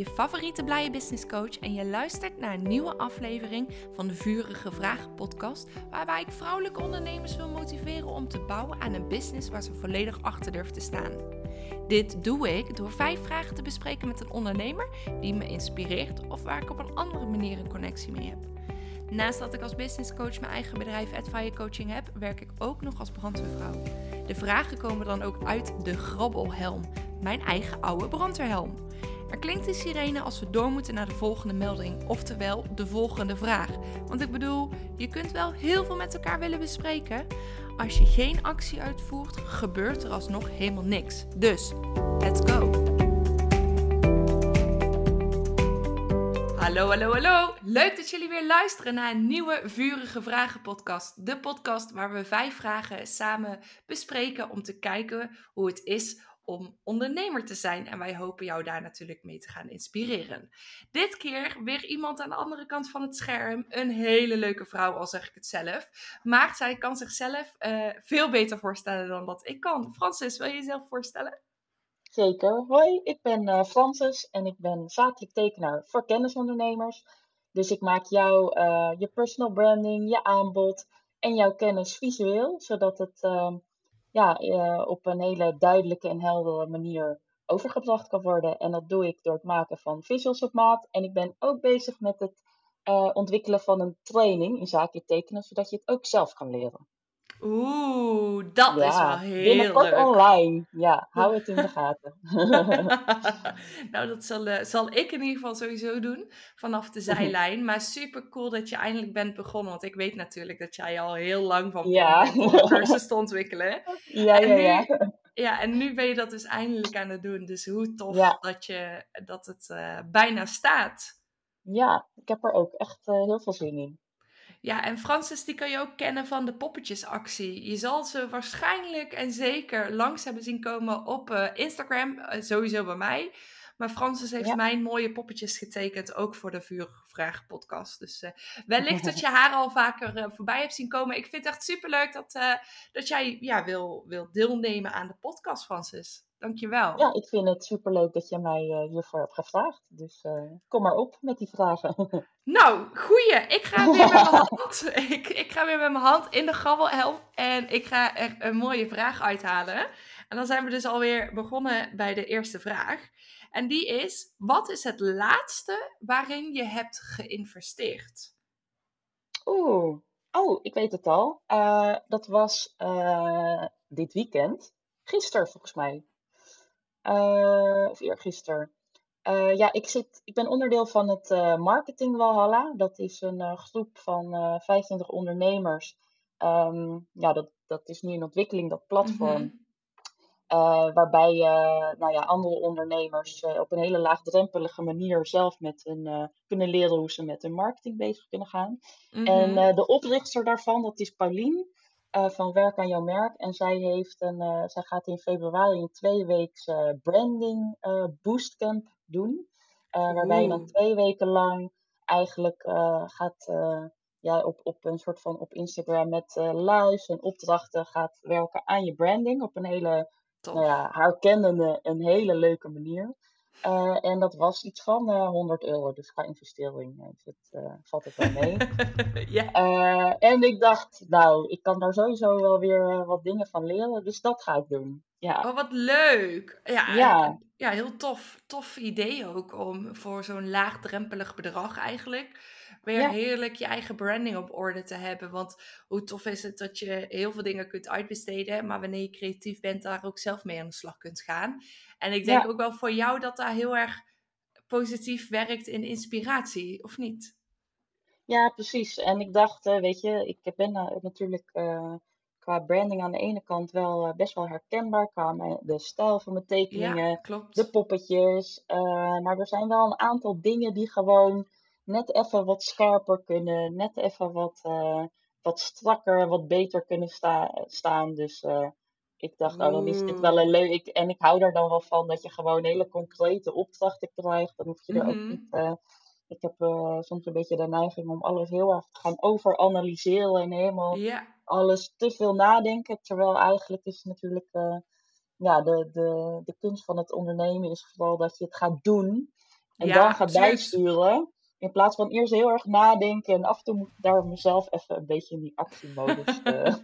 je favoriete blije business coach en je luistert naar een nieuwe aflevering van de Vurige Vragen podcast, waarbij ik vrouwelijke ondernemers wil motiveren om te bouwen aan een business waar ze volledig achter durven te staan. Dit doe ik door vijf vragen te bespreken met een ondernemer die me inspireert of waar ik op een andere manier een connectie mee heb. Naast dat ik als business coach mijn eigen bedrijf Adfire Coaching heb, werk ik ook nog als brandweervrouw. De vragen komen dan ook uit de grabbelhelm, mijn eigen oude brandweerhelm. Er klinkt de sirene als we door moeten naar de volgende melding, oftewel de volgende vraag. Want ik bedoel, je kunt wel heel veel met elkaar willen bespreken. Als je geen actie uitvoert, gebeurt er alsnog helemaal niks. Dus, let's go! Hallo, hallo, hallo! Leuk dat jullie weer luisteren naar een nieuwe Vurige Vragen podcast. De podcast waar we vijf vragen samen bespreken om te kijken hoe het is om ondernemer te zijn. En wij hopen jou daar natuurlijk mee te gaan inspireren. Dit keer weer iemand aan de andere kant van het scherm. Een hele leuke vrouw, al zeg ik het zelf. Maar zij kan zichzelf uh, veel beter voorstellen dan dat ik kan. Francis, wil je jezelf voorstellen? Zeker. Hoi, ik ben uh, Francis en ik ben zakelijk tekenaar voor kennisondernemers. Dus ik maak jou uh, je personal branding, je aanbod en jouw kennis visueel, zodat het uh, ja, op een hele duidelijke en heldere manier overgebracht kan worden. En dat doe ik door het maken van visuals op maat. En ik ben ook bezig met het ontwikkelen van een training in zakelijk tekenen, zodat je het ook zelf kan leren. Oeh, dat is wel heel binnenkort leuk. online. Ja, hou het in de gaten. nou, dat zal, uh, zal ik in ieder geval sowieso doen vanaf de zijlijn. Maar super cool dat je eindelijk bent begonnen. Want ik weet natuurlijk dat jij al heel lang van ja. cursus te ontwikkelen. Ja, ja, nu, ja. Ja, en nu ben je dat dus eindelijk aan het doen. Dus hoe tof ja. dat, je, dat het uh, bijna staat. Ja, ik heb er ook echt uh, heel veel zin in. Ja, en Francis, die kan je ook kennen van de poppetjesactie. Je zal ze waarschijnlijk en zeker langs hebben zien komen op uh, Instagram, uh, sowieso bij mij. Maar Francis heeft ja. mijn mooie poppetjes getekend, ook voor de Vuurvraag podcast. Dus uh, wellicht dat je haar al vaker voorbij hebt zien komen. Ik vind het echt superleuk dat, dat jij ja, wil, wil deelnemen aan de podcast, Francis. Dankjewel. Ja, ik vind het superleuk dat je mij hiervoor hebt gevraagd. Dus kom maar op met die vragen. Nou, goeie. Ik ga weer met mijn hand. Ik, ik ga weer met mijn hand in de grabbelhelm. En ik ga er een mooie vraag uithalen. En dan zijn we dus alweer begonnen bij de eerste vraag. En die is: wat is het laatste waarin je hebt geïnvesteerd? Oeh, oh, ik weet het al. Uh, dat was dit weekend. Gisteren volgens mij. Uh, of eergisteren. Uh, ja, ik, zit, ik ben onderdeel van het uh, Marketing Walhalla. Dat is een groep van 25 ondernemers. Um, ja, dat, dat is nu in ontwikkeling, dat platform. Mm-hmm. waarbij nou ja, andere ondernemers op een hele laagdrempelige manier zelf met hun, kunnen leren hoe ze met hun marketing bezig kunnen gaan. En de oprichter daarvan, dat is Paulien. Uh, van Werk aan jouw merk. En zij, heeft een, uh, zij gaat in februari een tweeweeks uh, branding boostcamp doen. waarbij je dan twee weken lang eigenlijk gaat ja, op, op een soort van op Instagram met lives en opdrachten gaat werken aan je branding. Op een hele nou ja, herkennende, een hele leuke manier. Uh, en dat was iets van uh, 100 euro, dus qua investering is het, valt het wel mee. ja. en ik dacht, nou, ik kan daar sowieso wel weer wat dingen van leren, dus dat ga ik doen. Ja. Oh, wat leuk! Ja, ja. ja heel tof. Tof idee ook om voor zo'n laagdrempelig bedrag eigenlijk weer ja. heerlijk je eigen branding op orde te hebben. Want hoe tof is het dat je heel veel dingen kunt uitbesteden, maar wanneer je creatief bent, daar ook zelf mee aan de slag kunt gaan. En ik denk ja. ook wel voor jou dat daar heel erg positief werkt in inspiratie, of niet? Ja, precies. En ik dacht, weet je, ik ben natuurlijk uh, qua branding aan de ene kant wel best wel herkenbaar. Qua de stijl van mijn tekeningen, ja, de poppetjes. Uh, maar er zijn wel een aantal dingen die gewoon net even wat scherper kunnen. Net even wat, wat strakker, wat beter kunnen sta staan. Dus ik dacht, oh, dan is dit wel een leuk. En ik hou er dan wel van dat je gewoon hele concrete opdrachten krijgt. Dan hoef je er mm -hmm. ook niet. Uh, ik heb uh, soms een beetje de neiging om alles heel erg te gaan overanalyseren en helemaal yeah. alles te veel nadenken. Terwijl eigenlijk is natuurlijk uh, ja, de, de, de kunst van het ondernemen is vooral dat je het gaat doen. En Ja, dan gaat absoluut. bijsturen. In plaats van eerst heel erg nadenken. En af en toe moet ik daar mezelf even een beetje in die actiemodus. eh,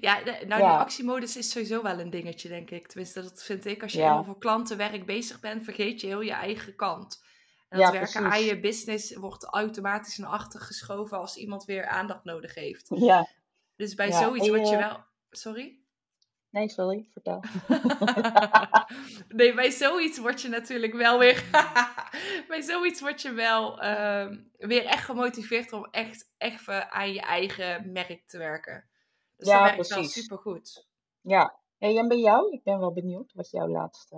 Ja, nou, Ja. die actiemodus is sowieso wel een dingetje, denk ik. Tenminste, dat vind ik. Als je Ja. helemaal voor klantenwerk bezig bent, vergeet je heel je eigen kant. En Ja, het werken aan je business wordt automatisch naar achter geschoven als iemand weer aandacht nodig heeft. ja, Dus bij zoiets en wat je je- wel... Sorry? Nee, sorry, vertel. nee, bij zoiets word je natuurlijk wel weer. bij zoiets word je wel ehm, weer echt gemotiveerd om echt even aan je eigen merk te werken. Dus Ja, dat werkt wel precies. supergoed. Ja, hey, en bij jou? Ik ben wel benieuwd wat jouw laatste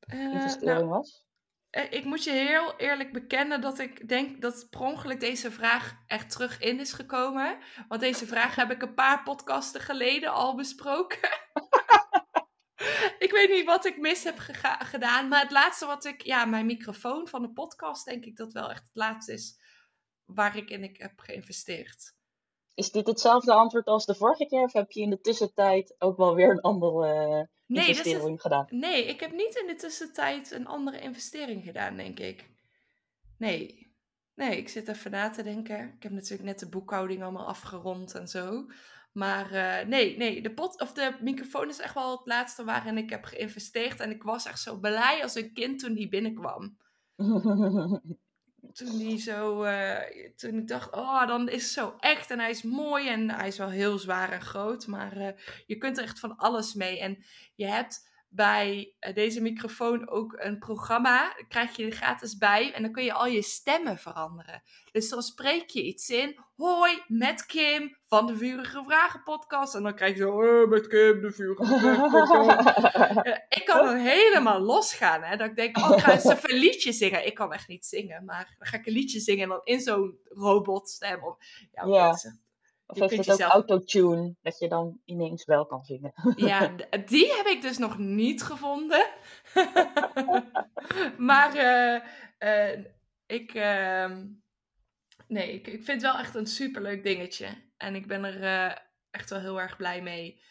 Eh, investering nou, was. Eh, ik moet je heel eerlijk bekennen dat ik denk dat per ongeluk deze vraag echt terug in is gekomen. Want deze vraag heb ik een paar podcasten geleden al besproken. ik weet niet wat ik mis heb gedaan. Maar het laatste wat ik... Ja, mijn microfoon van de podcast denk ik dat wel echt het laatste is waar ik in ik heb geïnvesteerd. Is dit hetzelfde antwoord als de vorige keer? Of heb je in de tussentijd ook wel weer een andere Nee, het- gedaan? Nee, ik heb niet in de tussentijd een andere investering gedaan, denk ik. Nee. Nee, ik zit even na te denken. Ik heb natuurlijk net de boekhouding allemaal afgerond en zo. Maar eh, nee, nee, de, pot, of de microfoon is echt wel het laatste waarin ik heb geïnvesteerd. En ik was echt zo blij als een kind toen die binnenkwam. Toen die zo, eh, toen ik dacht, oh, dan is het zo echt en hij is mooi en hij is wel heel zwaar en groot, maar eh, je kunt er echt van alles mee. En je hebt bij eh, deze microfoon ook een programma, daar krijg je er gratis bij en dan kun je al je stemmen veranderen. Dus dan spreek je iets in, hoi, met Kim van de Vurige Vragen podcast en dan krijg je zo, met Kim, de Vurige Vragen podcast. Eh, ik kan dan helemaal losgaan. Hè? Dat ik denk, oh, ik ga eens even een liedje zingen. Ik kan echt niet zingen, maar dan ga ik een liedje zingen en dan in zo'n robotstem. Of, ja, Of Je heeft het ook autotune, dat je dan ineens wel kan zingen? ja, die heb ik dus nog niet gevonden. maar eh, eh, ik, ehm, nee, ik, ik vind het wel echt een superleuk dingetje. En ik ben er eh, echt wel heel erg blij mee.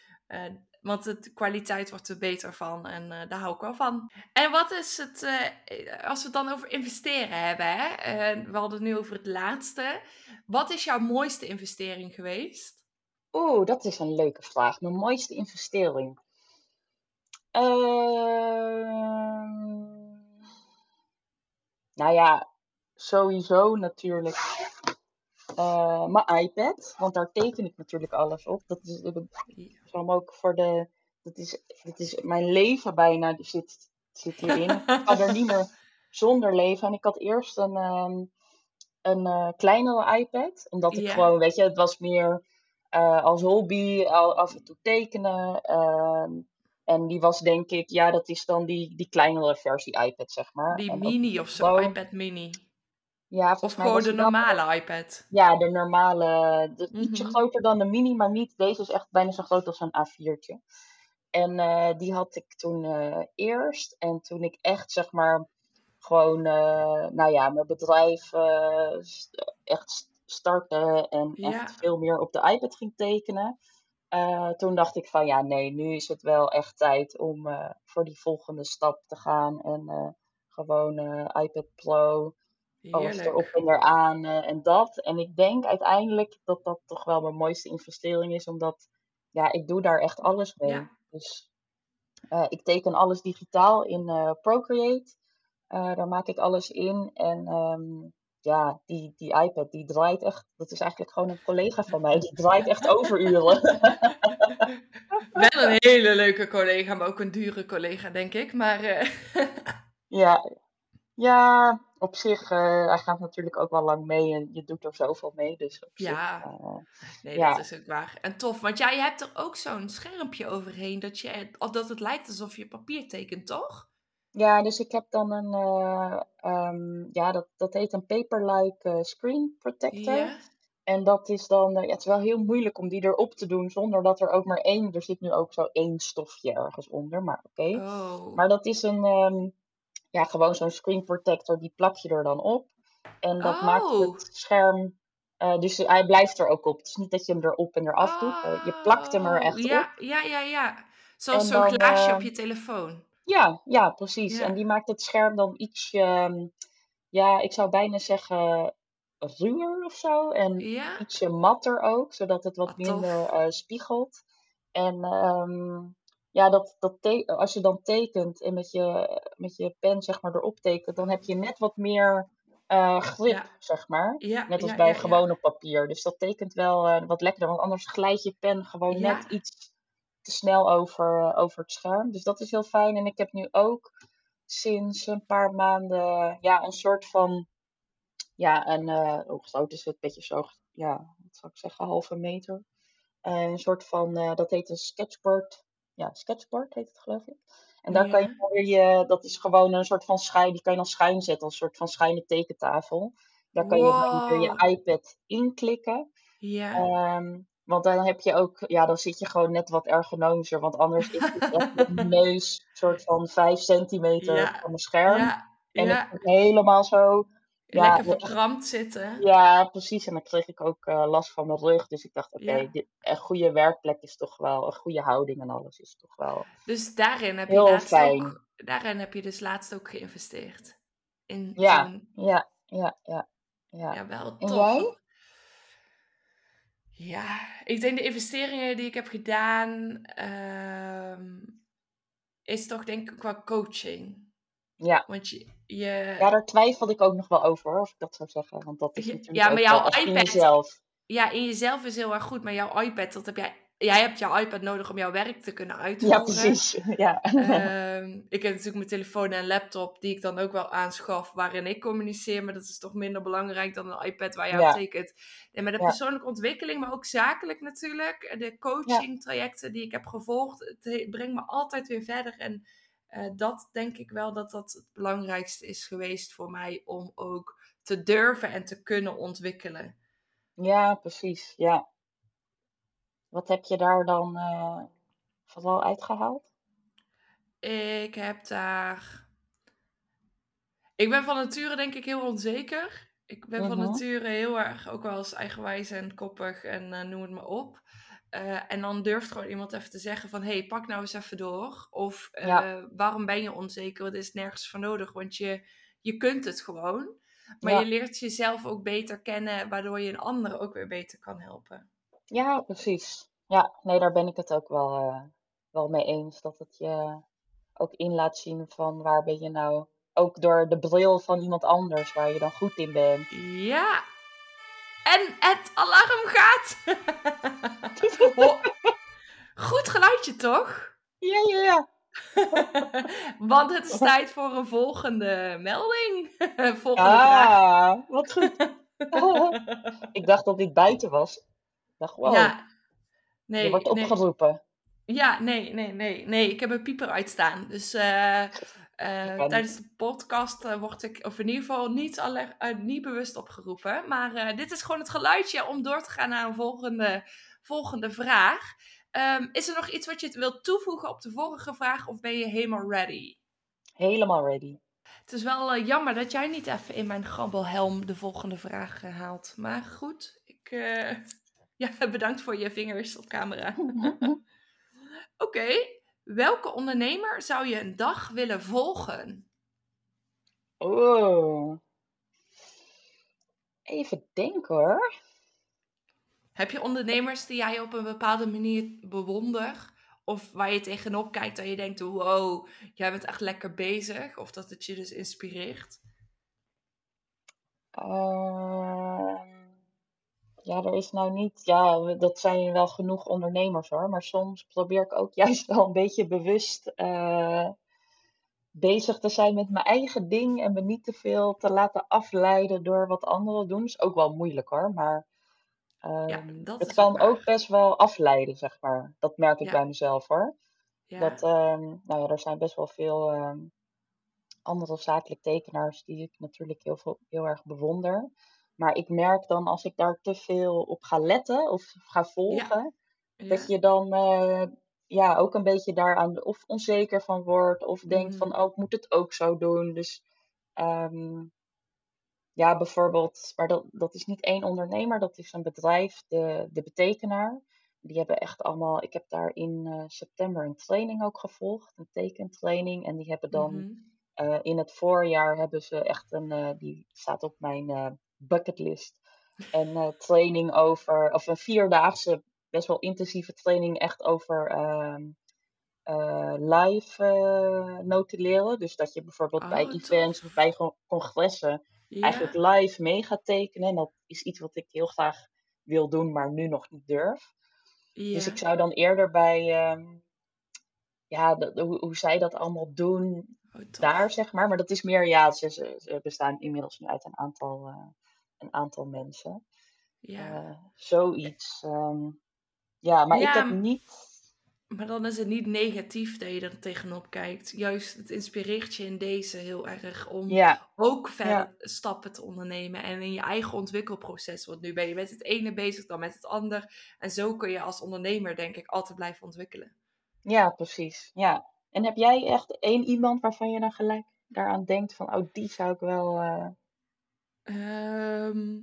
Want de kwaliteit wordt er beter van en eh, daar hou ik wel van. En wat is het, eh, als we het dan over investeren hebben, hè? We hadden het nu over het laatste. Wat is jouw mooiste investering geweest? Oeh, dat is een leuke vraag. Mijn mooiste investering. Ehm, nou ja, sowieso natuurlijk eh, mijn iPad. Want daar teken ik natuurlijk alles op. Dat is, dan ook voor de. Dat is, dat is mijn leven bijna. Zit, zit hierin. Ik kan er niet meer zonder leven. En ik had eerst een, ehm, een eh, kleinere iPad. Omdat ik gewoon, weet je, het was meer eh, als hobby, al af en toe tekenen. ehm, en die was denk ik, ja, dat is dan die, die kleinere versie iPad, zeg maar. Die En mini of zo, iPad mini. Ja, Of gewoon de normale iPad. Ja, de normale. Ietsje Mhm. groter dan de mini, maar niet. Deze is echt bijna zo groot als een A4'tje. En eh, die had ik toen eh, eerst. En toen ik echt, zeg maar, gewoon, eh, nou ja, mijn bedrijf st- echt st- startte en Ja. echt veel meer op de iPad ging tekenen. toen dacht ik van ja, nee, nu is het wel echt tijd om voor die volgende stap te gaan. En gewoon iPad Pro, alles erop en eraan eh, en dat. En ik denk uiteindelijk dat dat toch wel mijn mooiste investering is, omdat ja, ik doe daar echt alles mee. Ja. Dus eh, ik teken alles digitaal in eh, Procreate. Eh, daar maak ik alles in. En ehm, ja, die, die iPad die draait echt. Dat is eigenlijk gewoon een collega van mij. Die draait echt overuren. Wel een hele leuke collega, maar ook een dure collega, denk ik. Maar ja, ja, op zich, eh, hij gaat natuurlijk ook wel lang mee. En je doet er zoveel mee. Dus op Ja. zich. eh, nee, Ja. dat is ook waar. En tof, want jij hebt er ook zo'n schermpje overheen dat, je, dat het lijkt alsof je papier tekent, toch? Ja, dus ik heb dan een, eh, ehm, ja, dat, dat heet een Paperlike Screen Protector. Ja. En dat is dan, ja, het is wel heel moeilijk om die erop te doen zonder dat er ook maar één, er zit nu ook zo één stofje ergens onder, maar oké. Oh. Maar dat is een, ehm, ja, gewoon zo'n screen protector, die plak je er dan op. En dat maakt Oh. het scherm, eh, dus hij blijft er ook op. Het is niet dat je hem erop en eraf doet, eh, je plakt hem er Oh, echt ja, op. Ja, ja, ja. Zoals zo'n glaasje eh, op je telefoon. Ja, ja, precies. En die maakt het scherm dan iets, ehm, ja, ik zou bijna zeggen ruwer of zo. En Ja? ietsje matter ook, zodat het wat minder eh, spiegelt. En ehm, ja, dat, dat te- als je dan tekent en met je, met je pen zeg maar erop tekent, dan heb je net wat meer eh, grip, Ja. zeg maar. Ja, Net als ja, bij op papier. Dus dat tekent wel eh, wat lekkerder, want anders glijdt je pen gewoon net iets te snel over, over het scherm. Dus dat is heel fijn. En ik heb nu ook sinds een paar maanden ja, een soort van, ja, een, eh hoe groot is het? Een beetje zo, ja, wat zou ik zeggen, halve meter. Een soort van, dat heet een sketchboard. Ja, sketchboard heet het geloof ik. En daar kan je je, dat is gewoon een soort van schuin, die kan je dan schuin zetten als een soort van schuine tekentafel. Daar kan je Wow. je iPad inklikken. Ja. Ehm, want dan heb je ook, ja, dan zit je gewoon net wat ergonomischer. Want anders is het echt neus soort van 5 centimeter Ja. van mijn scherm. Ja. En zit helemaal zo, ja, Lekker verkrampt zitten. ja, precies. En dan kreeg ik ook eh, last van mijn rug. Dus ik dacht, oké, Ja. een goede werkplek is toch wel, een goede houding en alles is toch wel. Dus daarin heb je Heel laatst fijn. ook, daarin heb je dus laatst ook geïnvesteerd. In Ja. zo'n, Ja, ja, ja. Ja, ja, wel En tof. jij? Ja, ik denk de investeringen die ik heb gedaan, ehm, is toch denk ik qua coaching. Ja. Want je, je Ja, daar twijfelde ik ook nog wel over, hoor, of ik dat zou zeggen. Want dat is Ja, natuurlijk ja, maar ook jouw echt in iPad- jezelf. ja, in jezelf is heel erg goed, maar jouw iPad, dat heb jij, jij hebt jouw iPad nodig om jouw werk te kunnen uitvoeren. Ja, precies. Ja. Ehm, ik heb natuurlijk mijn telefoon en laptop, die ik dan ook wel aanschaf, waarin ik communiceer, maar dat is toch minder belangrijk dan een iPad waar je Ja. tekent. En met de Ja. persoonlijke ontwikkeling, maar ook zakelijk natuurlijk, de coaching trajecten die ik heb gevolgd, het he- brengt me altijd weer verder. En eh, dat denk ik wel dat dat het belangrijkste is geweest voor mij om ook te durven en te kunnen ontwikkelen. ja, precies. Ja. Wat heb je daar dan eh, vooral uitgehaald? Ik heb daar. Ik ben van nature denk ik heel onzeker. Ik ben van Mhm. nature heel erg ook wel eens eigenwijs en koppig en eh, noem het maar op. Eh, en dan durft gewoon iemand even te zeggen van... hé, hey, pak nou eens even door. Of eh, Ja. waarom ben je onzeker? Het is nergens voor nodig, want je, je kunt het gewoon. Maar Ja. je leert jezelf ook beter kennen... waardoor je een ander ook weer beter kan helpen. Ja, precies. Ja, nee, daar ben ik het ook wel, eh, wel mee eens. Dat het je ook in laat zien van waar ben je nou... Ook door de bril van iemand anders waar je dan goed in bent. Ja. En het alarm gaat. Goed geluidje, toch? Ja, ja, ja. Want het is tijd voor een volgende melding. volgende vraag. Ah, wat goed. Ik dacht dat dit buiten was. Ik dacht, wow, Ja. Nee, je wordt nee. opgeroepen. Ja, nee, nee, nee. Nee, ik heb een pieper uitstaan. Dus eh, eh, tijdens de podcast eh, word ik, of in ieder geval niet, alle, eh, niet bewust opgeroepen. Maar dit is gewoon het geluidje om door te gaan naar een volgende, volgende vraag. Ehm, is er nog iets wat je wilt toevoegen op de vorige vraag of ben je helemaal ready? Helemaal ready. Het is wel jammer dat jij niet even in mijn grabbelhelm de volgende vraag haalt. Maar goed, ik, ja, bedankt voor je vingers op camera. Oké, welke ondernemer zou je een dag willen volgen? Oh. Even denken hoor. Heb je ondernemers die jij op een bepaalde manier bewondert? Of waar je tegenop kijkt dat je denkt, wow, jij bent echt lekker bezig. Of dat het je dus inspireert? Ehm, ja, er is nou niet. Ja, dat zijn wel genoeg ondernemers hoor. Maar soms probeer ik ook juist wel een beetje bewust eh, bezig te zijn met mijn eigen ding. En me niet te veel te laten afleiden door wat anderen doen. Is ook wel moeilijk hoor. Maar Ja, ehm, dat het kan ook best wel afleiden, zeg maar. Dat merk ik Ja. bij mezelf hoor. Ja, Dat, ehm, nou ja, er zijn best wel veel ehm, andere zakelijk tekenaars die ik natuurlijk heel, veel, heel erg bewonder. Maar ik merk dan als ik daar te veel op ga letten of ga volgen, ja. dat je dan eh, ja, ook een beetje daaraan of onzeker van wordt of denkt Mhm. van, oh, ik moet het ook zo doen. Dus ehm, ja, bijvoorbeeld, maar dat, dat is niet één ondernemer, dat is een bedrijf, de, de betekenaar. die hebben echt allemaal. Ik heb daar in eh, september een training ook gevolgd, een tekentraining. En die hebben dan Mhm. eh, in het voorjaar hebben ze echt een. die staat op mijn bucketlist. Een eh, training over. Of een vierdaagse, best wel intensieve training, echt over. ehm, eh, live eh, notuleren. Dus dat je bijvoorbeeld bij Oh, tof. events of bij congressen eigenlijk live mee gaat tekenen. En dat is iets wat ik heel graag wil doen, maar nu nog niet durf. Dus ik zou dan eerder bij, ehm, ja, de- hoe, hoe zij dat allemaal doen, Oh, daar zeg maar. Maar dat is meer, ja, ze, ze, ze bestaan inmiddels nu uit een aantal, een aantal mensen. Ja. Eh, zoiets. ehm, ja, maar ik heb niet. maar dan is het niet negatief dat je er tegenop kijkt. Juist, het inspireert je in deze heel erg om Ja, ook verder ja, stappen te ondernemen en in je eigen ontwikkelproces. Want nu ben je met het ene bezig, dan met het ander. En zo kun je als ondernemer, denk ik, altijd blijven ontwikkelen. ja, precies. Ja. En heb jij echt één iemand waarvan je dan gelijk daaraan denkt van, oh, die zou ik wel. eh, Ehm,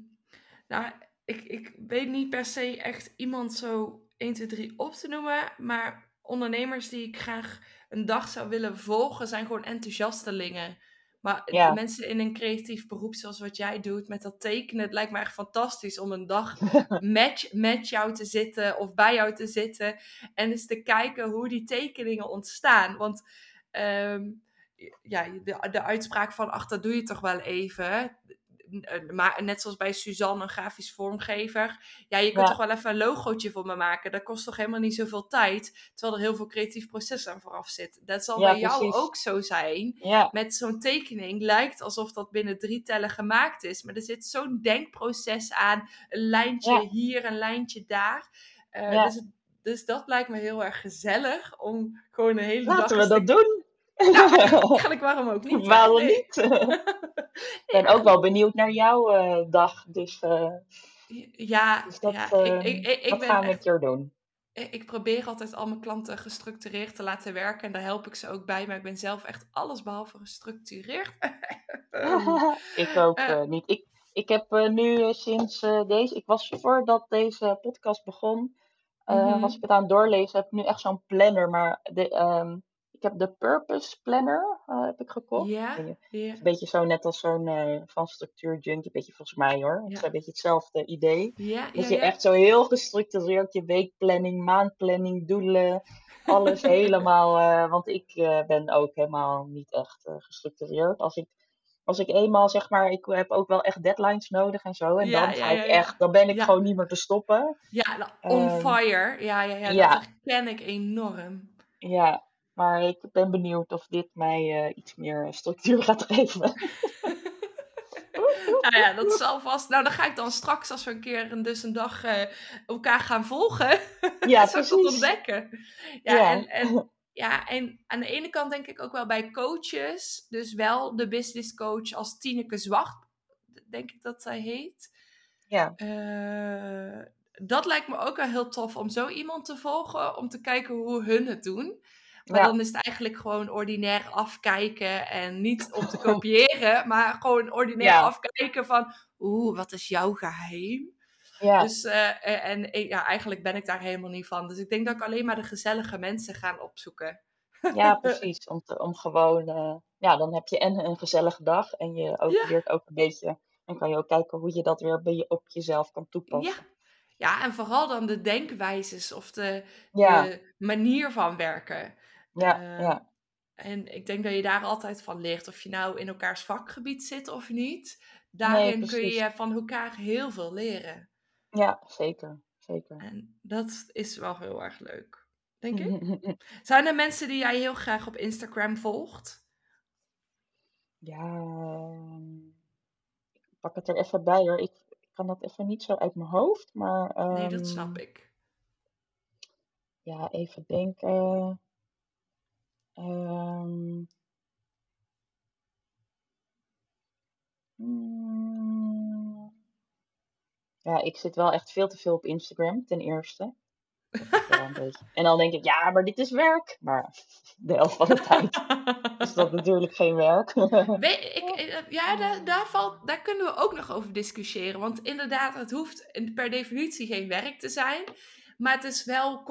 nou, ik, ik weet niet per se echt iemand zo 1, 2, 3 op te noemen. Maar ondernemers die ik graag een dag zou willen volgen, zijn gewoon enthousiastelingen. Maar Ja. mensen in een creatief beroep zoals wat jij doet met dat tekenen, het lijkt me echt fantastisch om een dag met, met jou te zitten of bij jou te zitten en eens te kijken hoe die tekeningen ontstaan. Want ehm, ja, de, de uitspraak van, ach, dat doe je toch wel even. Maar net zoals bij Suzanne, een grafisch vormgever. Ja, je kunt Ja. toch wel even een logootje voor me maken. Dat kost toch helemaal niet zoveel tijd. Terwijl er heel veel creatief proces aan vooraf zit. Dat zal Ja, bij jou precies. ook zo zijn. Ja, Met zo'n tekening lijkt alsof dat binnen drie tellen gemaakt is. Maar er zit zo'n denkproces aan. Een lijntje hier, een lijntje daar. Eh, dus, dus dat lijkt me heel erg gezellig. Om gewoon een hele laten dag we eens dat te doen. ja, eigenlijk waarom ook niet? Waarom Nee. niet? Ik ben ook wel benieuwd naar jouw eh, dag. Dus, eh, Ja, dus dat, ja eh, ik, ik, ben gaan we echt, keer doen. ik probeer altijd al mijn klanten gestructureerd te laten werken. En daar help ik ze ook bij. Maar ik ben zelf echt alles behalve gestructureerd. Ik ook niet. Ik, ik heb nu sinds deze... Ik was voordat deze podcast begon, mhm. was ik het aan het doorlezen. Heb ik nu echt zo'n planner. Maar de, ehm, ik heb de Purpose Planner eh, heb ik gekocht. Ja, een beetje zo net als zo'n eh, van Structuur Junkie. Een beetje volgens mij hoor. Het is een beetje hetzelfde idee. ja, Dat je echt zo heel gestructureerd je weekplanning, maandplanning, doelen, alles helemaal. eh, want ik ben ook helemaal niet echt gestructureerd. Als ik, als ik eenmaal zeg maar, ik heb ook wel echt deadlines nodig en zo. En Ja, dan ga ja, ik echt, dan ben ik gewoon niet meer te stoppen. ja, on Ehm, fire. Ja, ja, ja, dat herken ik enorm. ja. Maar ik ben benieuwd of dit mij eh, iets meer structuur gaat geven. Nou ja, dat zal vast. Nou, dan ga ik dan straks, als we een keer een, dus een dag eh, elkaar gaan volgen, Ja, precies. ontdekken. Ja, Ja. en, en, ja, en aan de ene kant denk ik ook wel bij coaches, dus wel de business coach als Tineke Zwart, denk ik dat zij heet. Ja, Eh, dat lijkt me ook wel heel tof om zo iemand te volgen, om te kijken hoe hun het doen. Maar ja, dan is het eigenlijk gewoon ordinair afkijken en niet om te kopiëren, maar gewoon ordinair ja, afkijken van, oeh, wat is jouw geheim? ja, Dus, eh, eh, en ja, eigenlijk ben ik daar helemaal niet van. Dus ik denk dat ik alleen maar de gezellige mensen ga opzoeken. ja, precies. Om, te, om gewoon, eh, ja, dan heb je en een gezellige dag en je ook Ja, leert ook een beetje. En kan je ook kijken hoe je dat weer bij je, op jezelf kan ja. toepassen. Ja, en vooral dan de denkwijzes of de, Ja, de manier van werken. Ja, Ehm, ja, en ik denk dat je daar altijd van leert. Of je nou in elkaars vakgebied zit of niet. nee, Daarin kun je van elkaar heel veel leren. Ja, zeker, zeker. En dat is wel heel erg leuk, denk ik. Zijn er mensen die jij heel graag op Instagram volgt? Ja, ik pak het er even bij hoor. Ik, ik kan dat even niet zo uit mijn hoofd, maar Nee, dat snap ehm, ik. ja, even denken. Ehm, mm, ja, ik zit wel echt veel te veel op Instagram, ten eerste. En dan denk ik, ja, maar dit is werk. Maar de helft van de tijd is dat natuurlijk geen werk. Ik, eh, ja, daar, daar, valt, daar kunnen we ook nog over discussiëren. Want inderdaad, het hoeft per definitie geen werk te zijn. Maar het is wel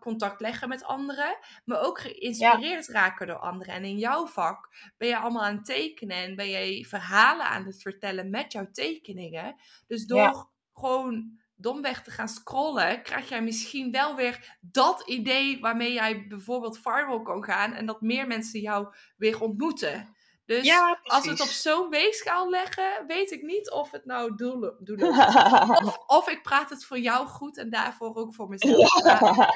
contact leggen met anderen. Maar ook geïnspireerd raken door anderen. En in jouw vak ben je allemaal aan het tekenen. En ben je verhalen aan het vertellen met jouw tekeningen. Dus door gewoon domweg te gaan scrollen, krijg jij misschien wel weer dat idee waarmee jij bijvoorbeeld viral kan gaan en dat meer mensen jou weer ontmoeten. Dus ja, als we het op zo'n weegschaal leggen, weet ik niet of het nou doel, doel is. of, of, ik praat het voor jou goed en daarvoor ook voor mezelf. Ja,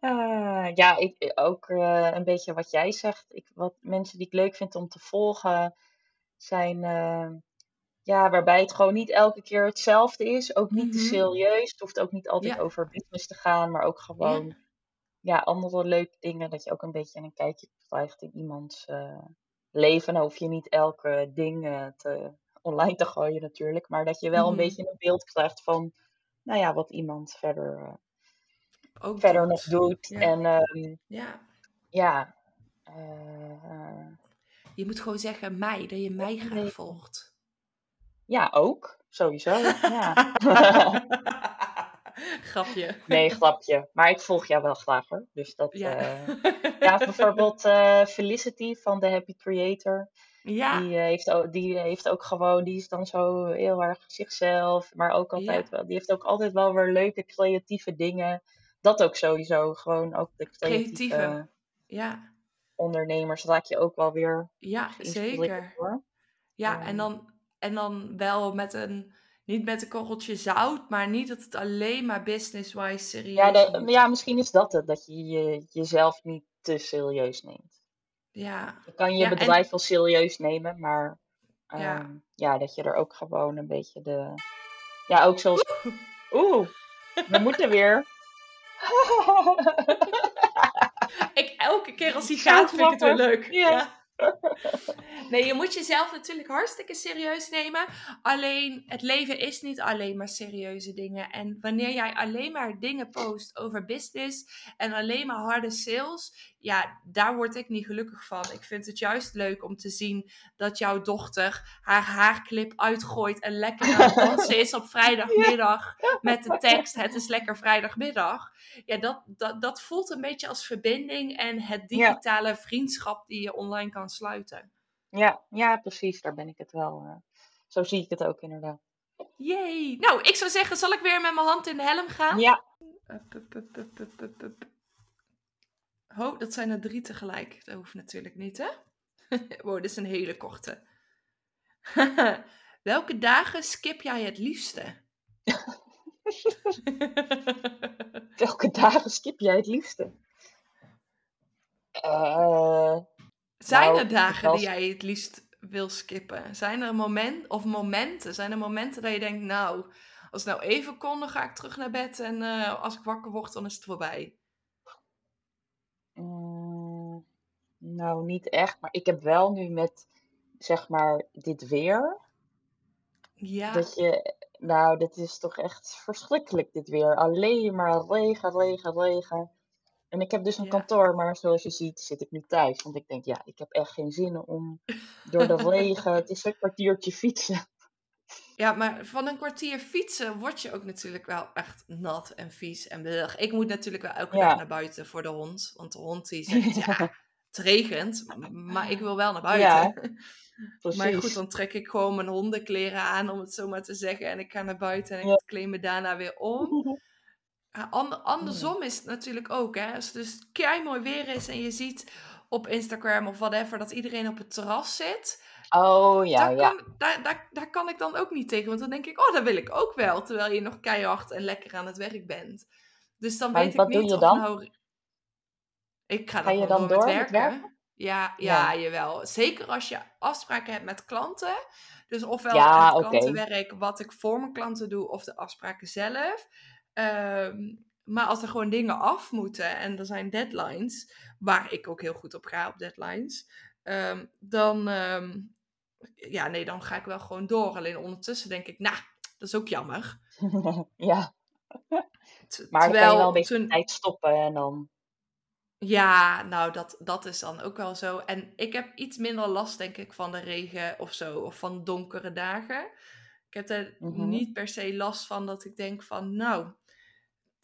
uh, ja ik, ook uh, een beetje wat jij zegt. Ik, wat mensen die ik leuk vind om te volgen zijn. Uh, ja, waarbij het gewoon niet elke keer hetzelfde is. Ook niet te mhm. serieus. Het hoeft ook niet altijd over business te gaan, maar ook gewoon ja, andere leuke dingen. Dat je ook een beetje een kijkje krijgt in iemands uh, leven. Dan hoef je niet elke ding uh, te, online te gooien natuurlijk. Maar dat je wel een mhm. beetje een beeld krijgt van, nou ja, wat iemand verder, uh, ook verder nog doet. Ja. En um, ja. ja je moet gewoon zeggen mij, dat je mij graag volgt. Ja, ook. Sowieso. Ja. grapje. Nee, grapje. Maar ik volg jou wel graag hoor. Dus dat. Ja, uh, ja bijvoorbeeld uh, Felicity van The Happy Creator. Ja. Die, uh, heeft ook, die heeft ook gewoon, die is dan zo heel erg zichzelf. Maar ook altijd wel, die heeft ook altijd wel weer leuke creatieve dingen. Dat ook sowieso. Gewoon ook de creatieve, creatieve. ja. ondernemers raak je ook wel weer. Ja, zeker. Hoor. Ja, en dan en dan wel met een, niet met een korreltje zout, maar niet dat het alleen maar business-wise serieus ja, de, ja, misschien is dat het, dat je, je jezelf niet te serieus neemt. Ja. Je kan je bedrijf wel serieus nemen, maar ja. Ehm, ja, dat je er ook gewoon een beetje de... Ja, ook zoals... Oeh, we moeten weer. ik, elke keer als hij gaat, vind ik het wel leuk. ja. Nee, je moet jezelf natuurlijk hartstikke serieus nemen. Alleen, het leven is niet alleen maar serieuze dingen. En wanneer jij alleen maar dingen post over business en alleen maar harde sales, ja, daar word ik niet gelukkig van. Ik vind het juist leuk om te zien dat jouw dochter haar haarclip uitgooit en lekker aan het dansen is op vrijdagmiddag met de tekst: Het is lekker vrijdagmiddag. Ja, dat, dat, dat voelt een beetje als verbinding en het digitale vriendschap die je online kan sluiten. Ja, ja, precies. Daar ben ik het wel. Uh, zo zie ik het ook inderdaad. Jee. Nou, ik zou zeggen, zal ik weer met mijn hand in de helm gaan? Ja. Oh, dat zijn er drie tegelijk. Dat hoeft natuurlijk niet, hè? wow, dit is een hele korte. Welke dagen skip jij het liefste? Welke dagen skip jij het liefste? Uh, zijn nou, er dagen die jij het liefst wil skippen? Zijn er moment, of momenten? Zijn er momenten dat je denkt, nou, als het nou even kon, dan ga ik terug naar bed en uh, als ik wakker word, dan is het voorbij? Mm, nou, niet echt. Maar ik heb wel nu met, zeg maar, dit weer. Ja. Dat je, nou, dit is toch echt verschrikkelijk, dit weer. Alleen maar regen, regen, regen. En ik heb dus een kantoor, maar zoals je ziet zit ik nu thuis. Want ik denk, ja, ik heb echt geen zin om door de regen, het is een kwartiertje fietsen. Ja, maar van een kwartier fietsen word je ook natuurlijk wel echt nat en vies en blech. Ik moet natuurlijk wel elke dag naar buiten voor de hond. Want de hond die zegt, ja, het regent, maar ik wil wel naar buiten. Ja, maar goed, dan trek ik gewoon mijn hondenkleren aan, om het zo maar te zeggen. En ik ga naar buiten en ik kleed me daarna weer om. Andersom is het natuurlijk ook, hè. Als het dus kei mooi weer is en je ziet op Instagram of whatever dat iedereen op het terras zit. Oh ja, daar ja. Kan, daar, daar, daar kan ik dan ook niet tegen. Want dan denk ik, oh, dat wil ik ook wel. Terwijl je nog keihard en lekker aan het werk bent. Dus dan weet ik niet doe je dan? Nou... Ik ga, ga dan, je dan door, met werken. Ja, ja, ja, jawel. Zeker als je afspraken hebt met klanten. Dus ofwel ja, het klantenwerk wat ik voor mijn klanten doe, of de afspraken zelf. Ehm, maar als er gewoon dingen af moeten en er zijn deadlines, waar ik ook heel goed op ga op deadlines, um, dan, ehm, ja, nee, dan ga ik wel gewoon door. Alleen ondertussen denk ik, nou, dat is ook jammer. ja. maar je wel een beetje toen... tijd stoppen en dan... Ja, nou, dat, dat is dan ook wel zo. En ik heb iets minder last, denk ik, van de regen of zo, of van donkere dagen. Ik heb er Mhm. niet per se last van dat ik denk van, nou,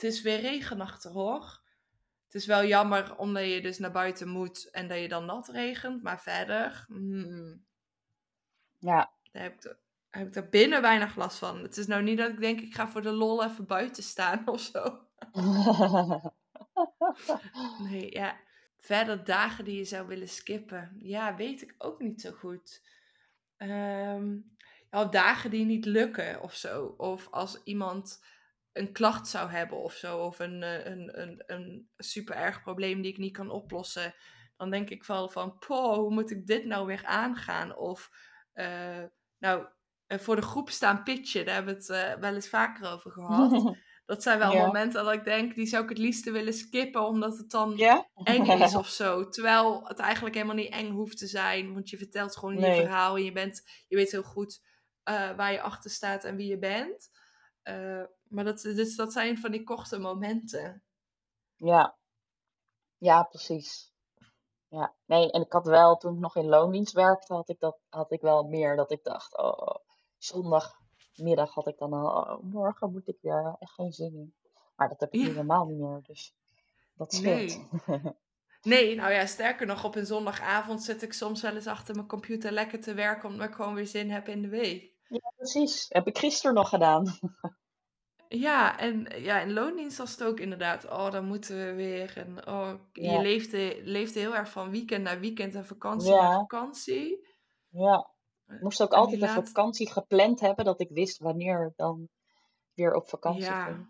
het is weer regenachtig hoor. Het is wel jammer omdat je dus naar buiten moet en dat je dan nat regent. Maar verder, Ja. daar heb ik, er, heb ik binnen weinig last van. Het is nou niet dat ik denk, ik ga voor de lol even buiten staan of zo. Nee, ja. Verder dagen die je zou willen skippen. Ja, weet ik ook niet zo goed. Ehm ja, dagen die niet lukken of zo. Of als iemand een klacht zou hebben of zo. Of een, eh, een, een, een super erg probleem die ik niet kan oplossen. Dan denk ik wel van, poh, hoe moet ik dit nou weer aangaan? Of, eh, nou, eh, voor de groep staan pitchen. Daar hebben we het wel eens vaker over gehad. Dat zijn wel Ja. momenten dat ik denk, die zou ik het liefste willen skippen, omdat het dan Ja? eng is of zo. Terwijl het eigenlijk helemaal niet eng hoeft te zijn, want je vertelt gewoon je verhaal en je, bent, je weet heel goed waar je achter staat en wie je bent. Maar dat, dus dat zijn van die korte momenten. Ja. Ja, precies. Ja. Nee, en ik had wel, toen ik nog in loondienst werkte, had ik, dat, had ik wel meer dat ik dacht, oh, zondagmiddag had ik dan al, oh, morgen moet ik weer, echt geen zin in. Maar dat heb ik nu helemaal niet meer, dus dat scheelt. Nee. Nee, nou ja, sterker nog, op een zondagavond zit ik soms wel eens achter mijn computer lekker te werken, omdat ik gewoon weer zin heb in de week. Ja, precies. Heb ik gisteren nog gedaan. Ja, en ja, in loondienst was het ook inderdaad, oh, dan moeten we weer. En oh, je leefde, leefde heel erg van weekend naar weekend en vakantie naar vakantie. ja. Eh, Ik moest ook En altijd een laat, vakantie gepland hebben, dat ik wist wanneer ik dan weer op vakantie ging. ja,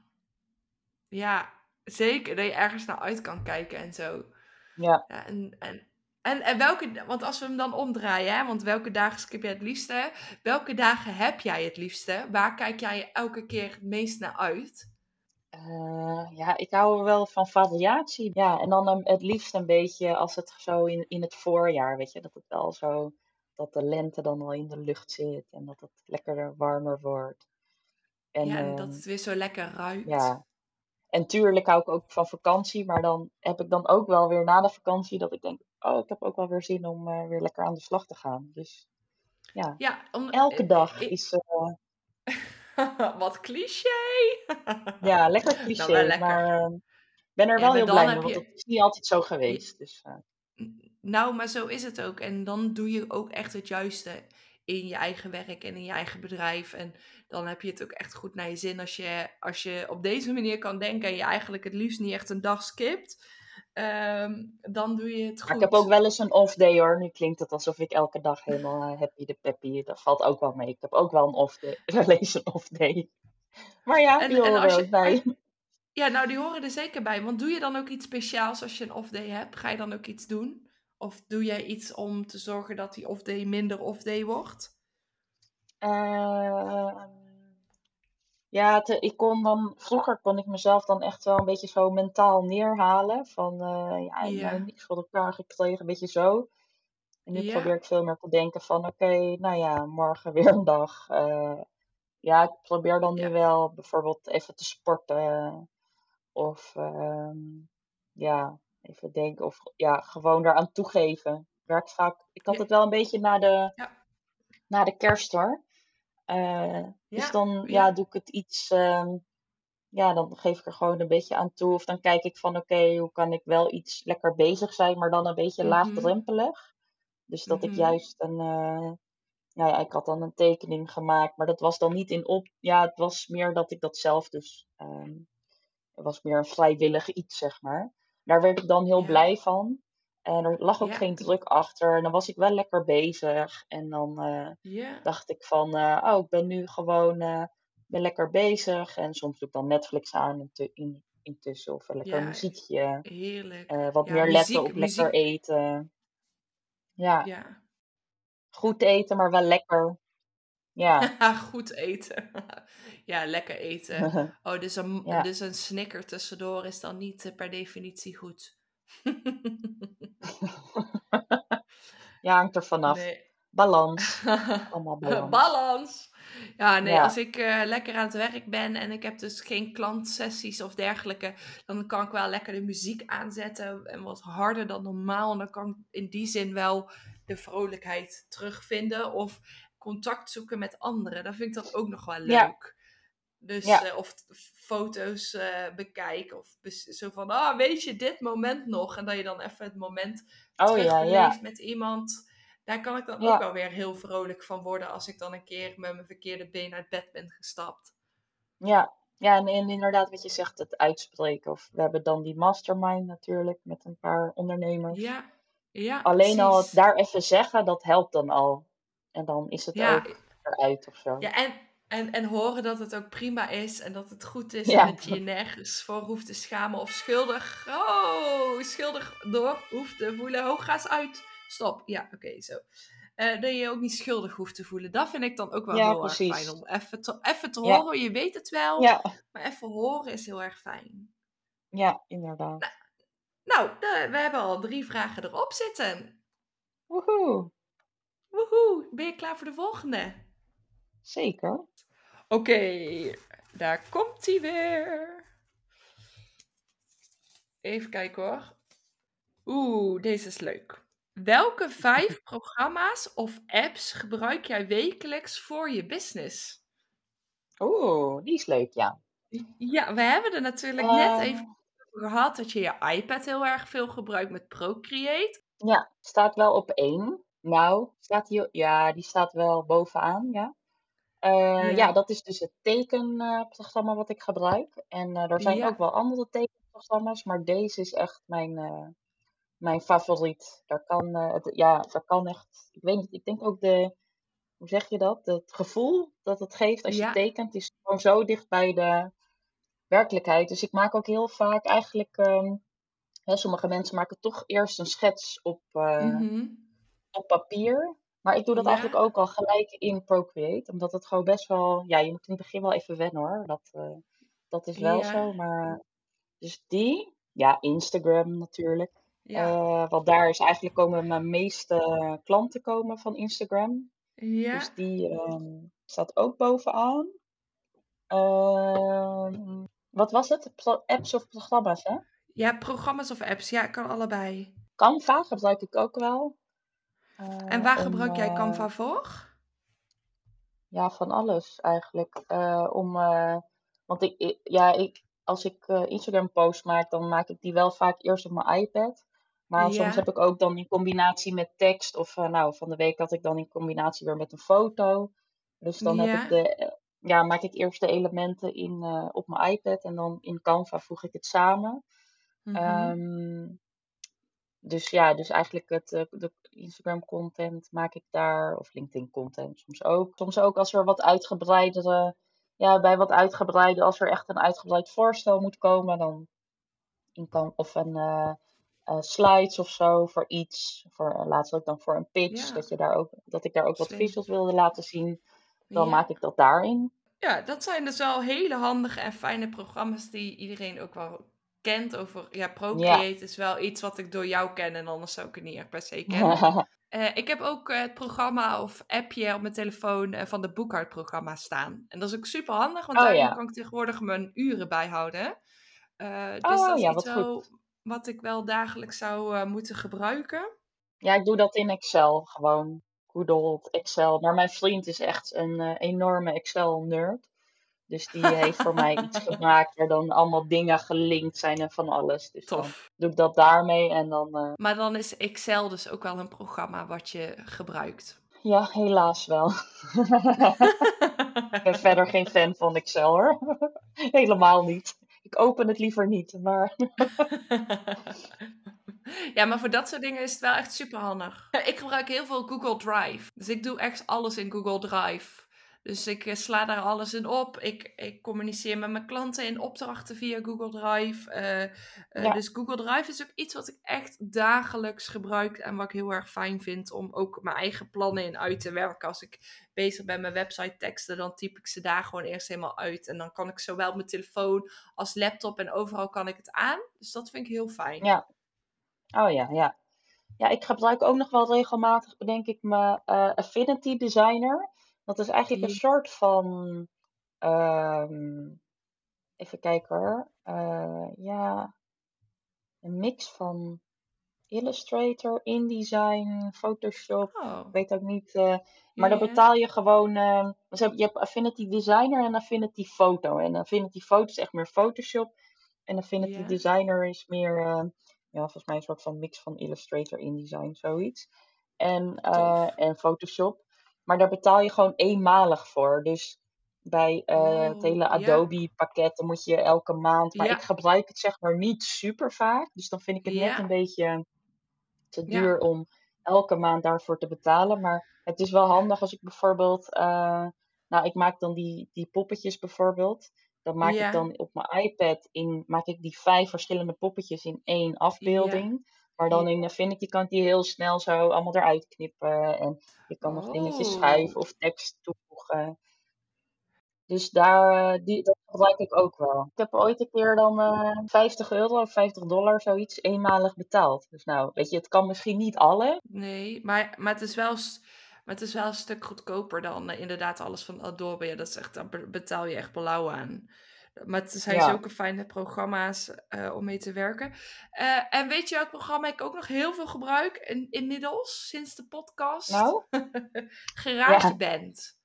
ja, zeker, dat je ergens naar uit kan kijken en zo. Ja. Ja, en, en, en, en welke, want als we hem dan omdraaien, hè, want welke dagen skip jij het liefste? Welke dagen heb jij het liefste? Waar kijk jij elke keer het meest naar uit? Eh, ja, ik hou wel van variatie. Ja, en dan een- het liefst een beetje als het zo in, in het voorjaar, weet je, dat het wel zo, dat de lente dan al in de lucht zit en dat het lekkerder warmer wordt. En Ja, en dat ehm, het weer zo lekker ruikt. ja, en tuurlijk hou ik ook van vakantie, maar dan heb ik dan ook wel weer na de vakantie dat ik denk, oh, ik heb ook wel weer zin om eh, weer lekker aan de slag te gaan. Dus ja, Ja, om, elke eh, dag eh, is, Wat cliché! ja, lekker Nou, cliché, lekker. maar eh, ik ben er Ja, wel heel blij mee, want het is niet altijd zo geweest. Dus Nou, maar zo is het ook. En dan doe je ook echt het juiste in je eigen werk en in je eigen bedrijf. En dan heb je het ook echt goed naar je zin als je, als je op deze manier kan denken en je eigenlijk het liefst niet echt een dag skipt. Ehm, dan doe je het Maar ik heb ook goed. wel eens een off day hoor. Nu klinkt het alsof ik elke dag helemaal eh, happy de peppy. Dat valt ook wel mee. Ik heb ook wel een off day. Wel eens een off day. Maar ja, die en horen er ook je, bij. ja, nou die horen er zeker bij. Want doe je dan ook iets speciaals als je een off day hebt? Ga je dan ook iets doen? Of doe jij iets om te zorgen dat die off day minder off day wordt? Ehm, ja, te- ik kon dan, vroeger kon ik mezelf dan echt wel een beetje zo mentaal neerhalen. Van eh, ja, ik heb niks voor elkaar gekregen, een beetje zo. En nu probeer ik veel meer te denken van oké, nou ja, morgen weer een dag. Eh, ja, ik probeer dan nu wel bijvoorbeeld even te sporten. Of ehm, ja, even denken. Of ja, gewoon eraan toegeven. Werkt vaak. Ik had het wel een beetje na de, ja, na de kerst hoor. Eh, dus dan ja, doe ik het iets. ehm, ja, dan geef ik er gewoon een beetje aan toe. Of dan kijk ik van oké, hoe kan ik wel iets lekker bezig zijn, maar dan een beetje mhm, laagdrempelig. Dus dat ik mhm, juist een. nou ja, ik had dan een tekening gemaakt, maar dat was dan niet in op. Ja, het was meer dat ik dat zelf dus. ehm, het was meer een vrijwillig iets, zeg maar. Daar werd ik dan heel ja, blij van. En er lag ook ja, geen druk achter. En dan was ik wel lekker bezig. En dan eh, dacht ik van, eh, oh, ik ben nu gewoon eh, ben lekker bezig. En soms doe ik dan Netflix aan in, intussen. Of lekker ja, muziekje. heerlijk. wat Ja, meer letten muziek, op lekker eten. Ja, ja. goed eten, maar wel lekker. Ja. Goed eten. Ja, lekker eten. Oh, dus een, dus een snicker tussendoor is dan niet per definitie goed. Ja, hangt er vanaf. Nee. Balans. Allemaal balans. Balans. Ja, nee, Ja. als ik eh, lekker aan het werk ben en ik heb dus geen klantsessies of dergelijke, dan kan ik wel lekker de muziek aanzetten en wat harder dan normaal. En dan kan ik in die zin wel de vrolijkheid terugvinden. Of contact zoeken met anderen. Dan vind ik dat ook nog wel Ja. Dus, Ja. eh, of foto's eh, bekijken. Of zo van, ah, weet je dit moment nog? En dat je dan even het moment Oh ja, terugbeleeft ja. met iemand. Daar kan ik dan Ja. ook wel weer heel vrolijk van worden als ik dan een keer met mijn verkeerde been uit bed ben gestapt. Ja, ja en, en inderdaad wat je zegt, het uitspreken. Of we hebben dan die mastermind natuurlijk met een paar ondernemers. Ja, ja Alleen al het daar even zeggen, dat helpt dan al. En dan is het Ja, ook eruit of zo. ja en, en, en horen dat het ook prima is en dat het goed is Ja. en dat je je nergens voor hoeft te schamen of schuldig, oh, schuldig door hoeft te voelen. Ho, ga eens uit. Stop. Ja, oké, zo. Eh, dat je je ook niet schuldig hoeft te voelen. Dat vind ik dan ook wel Ja, heel erg fijn om even te, even te Ja. horen. Je weet het wel, Ja, maar even horen is heel erg fijn. ja, inderdaad. Nou, de- we hebben al drie vragen erop zitten. Woehoe, Woehoe, ben je klaar voor de volgende? Zeker. Oké, daar komt hij weer. Even kijken hoor. Oeh, deze is leuk. Welke vijf programma's of apps gebruik jij wekelijks voor je business? Oeh, die is leuk, ja. Ja, we hebben er natuurlijk net Eh, even over gehad dat je je iPad heel erg veel gebruikt met Procreate. ja, staat wel op één. Nou, staat die, ja, die staat wel bovenaan, ja. Eh, ja, Ja, dat is dus het tekenprogramma wat ik gebruik. En eh, er zijn ja, ook wel andere tekenprogramma's, maar deze is echt mijn, eh, mijn favoriet. Daar kan, eh, het, ja, daar kan echt, ik weet niet, ik denk ook de, hoe zeg je dat? Het gevoel dat het geeft als je ja, tekent is gewoon zo dicht bij de werkelijkheid. Dus ik maak ook heel vaak eigenlijk, ehm, hè, sommige mensen maken toch eerst een schets op, eh, mhm, op papier. Maar ik doe dat eigenlijk ook al gelijk in Procreate, omdat het gewoon best wel, ja, je moet in het begin wel even wennen hoor. Dat, eh, dat is wel zo, maar dus die, ja, Instagram natuurlijk. ja, Eh, want daar is eigenlijk komen mijn meeste klanten komen van Instagram. Dus ja, die ehm, staat ook bovenaan. Ehm, wat was het? Apps of programma's, hè? ja, programma's of apps. Ja, kan allebei. Canva gebruik ik ook wel. En eh, waar om gebruik jij eh, Canva voor? ja, van alles eigenlijk. Eh, om, eh, want ik, ik- ja, ik, als ik eh, Instagram posts maak, dan maak ik die wel vaak eerst op mijn iPad. Maar soms heb ik ook dan in combinatie met tekst. Of eh, nou, van de week had ik dan in combinatie weer met een foto. Dus dan heb ik de, eh, ja, maak ik eerst de elementen in, eh, op mijn iPad en dan in Canva voeg ik het samen. Ehm, dus ja, dus eigenlijk het, eh, de Instagram content maak ik daar, of LinkedIn content soms ook. Soms ook als er wat uitgebreidere, ja, bij wat uitgebreide, als er echt een uitgebreid voorstel moet komen, dan in kan, of een eh, eh, slides of zo voor iets. Voor, laatst ook dan voor een pitch, ja, dat, je daar ook, dat ik daar ook wat slim. visuals wilde laten zien. Dan Ja. maak ik dat daarin. Ja, dat zijn dus wel hele handige en fijne programma's die iedereen ook wel kent. Over, ja. Procreate is wel iets wat ik door jou ken en anders zou ik het niet echt per se kennen. Eh, ik heb ook eh, het programma of appje op mijn telefoon eh, van de boekhoudprogramma staan. En dat is ook super handig, want oh daarin ja. kan ik tegenwoordig mijn uren bijhouden. Dus Oh dat is ja, iets wat wel wat ik wel dagelijks zou moeten gebruiken. Ja, ik doe dat in Excel gewoon. Good old Excel. Maar mijn vriend is echt een enorme Excel-nerd. Dus die heeft voor mij iets gemaakt waar dan allemaal dingen gelinkt zijn en van alles. Dus Tof. doe ik dat daarmee en dan, eh, Maar dan is Excel dus ook wel een programma wat je gebruikt. ja, helaas wel. Ik ben verder geen fan van Excel hoor. Helemaal niet. Ik open het liever niet, maar Ja, maar voor dat soort dingen is het wel echt super handig. Ik gebruik heel veel Google Drive. Dus ik doe echt alles in Google Drive. Dus ik eh, sla daar alles in op. Ik, ik communiceer met mijn klanten in opdrachten via Google Drive. Eh, eh, ja, dus Google Drive is ook iets wat ik echt dagelijks gebruik. En wat ik heel erg fijn vind om ook mijn eigen plannen in uit te werken. Als ik bezig ben met website teksten, dan typ ik ze daar gewoon eerst helemaal uit. En dan kan ik zowel op mijn telefoon als laptop en overal kan ik het aan. Dus dat vind ik heel fijn. ja. Oh ja, ja. Ja, ik gebruik ook nog wel regelmatig, bedenk ik, mijn Affinity Designer. Dat is eigenlijk een soort van, ehm, even kijken hoor, Eh, ja, een mix van Illustrator, InDesign, Photoshop. Oh, Ik weet ook niet. eh, maar dan betaal je gewoon. eh, dus heb- je hebt Affinity Designer en Affinity Photo. En Affinity Photo is echt meer Photoshop. En Affinity. Designer is meer. ja, volgens mij een soort van mix van Illustrator, InDesign, zoiets. En, en Photoshop. Maar daar betaal je gewoon eenmalig voor. Dus bij eh, het Oh, hele ja. Adobe pakket, dan moet je elke maand. Maar Ja. ik gebruik het zeg maar niet super vaak. Dus dan vind ik het net een beetje te duur om elke maand daarvoor te betalen. Maar het is wel handig als ik bijvoorbeeld. eh, nou, ik maak dan die, die poppetjes bijvoorbeeld. Dan maak ik dan op mijn iPad in, maak ik die vijf verschillende poppetjes in één afbeelding. Maar dan in Affinity kan ik die heel snel zo allemaal eruit knippen. En je kan nog dingetjes Oh. schrijven of tekst toevoegen. Dus daar, eh, die, dat gebruik ik ook wel. Ik heb ooit een keer dan eh 50 euro of 50 dollar zoiets eenmalig betaald. Dus nou, weet je, het kan misschien niet alle. Nee, maar, maar, het is wel, maar het is wel een stuk goedkoper dan eh, inderdaad alles van Adobe. Ja, dat is echt, daar be- betaal je echt blauw aan. Maar het zijn Ja. zulke fijne programma's eh, om mee te werken. Eh, en weet je welk programma ik ook nog heel veel gebruik in, inmiddels, sinds de podcast? Nou? GarageBand.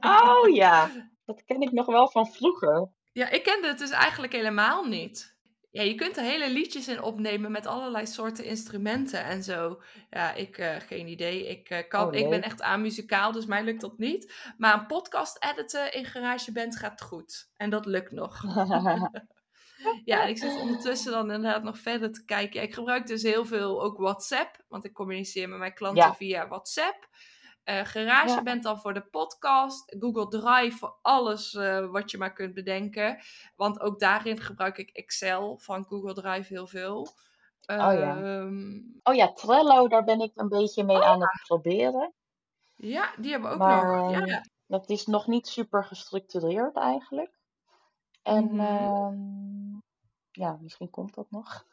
Oh ja, dat ken ik nog wel van vroeger. Ja, ik kende het dus eigenlijk helemaal niet. Ja, je kunt er hele liedjes in opnemen met allerlei soorten instrumenten en zo. Ja, ik, eh, geen idee. Ik, eh, kan, Oh, ik ben echt amuzikaal, dus mij lukt dat niet. Maar een podcast editen in GarageBand gaat goed. En dat lukt nog. Ja, en ik zit ondertussen dan inderdaad nog verder te kijken. Ja, ik gebruik dus heel veel ook WhatsApp, want ik communiceer met mijn klanten Ja. via WhatsApp. Eh GarageBand dan voor de podcast. Google Drive voor alles eh, wat je maar kunt bedenken. Want ook daarin gebruik ik Excel van Google Drive heel veel. ja. Ehm, Oh ja, Trello, daar ben ik een beetje mee Oh aan het proberen. ja, die hebben we ook Maar nog. Ja. dat is nog niet super gestructureerd eigenlijk. En Mhm. ehm, ja, misschien komt dat nog.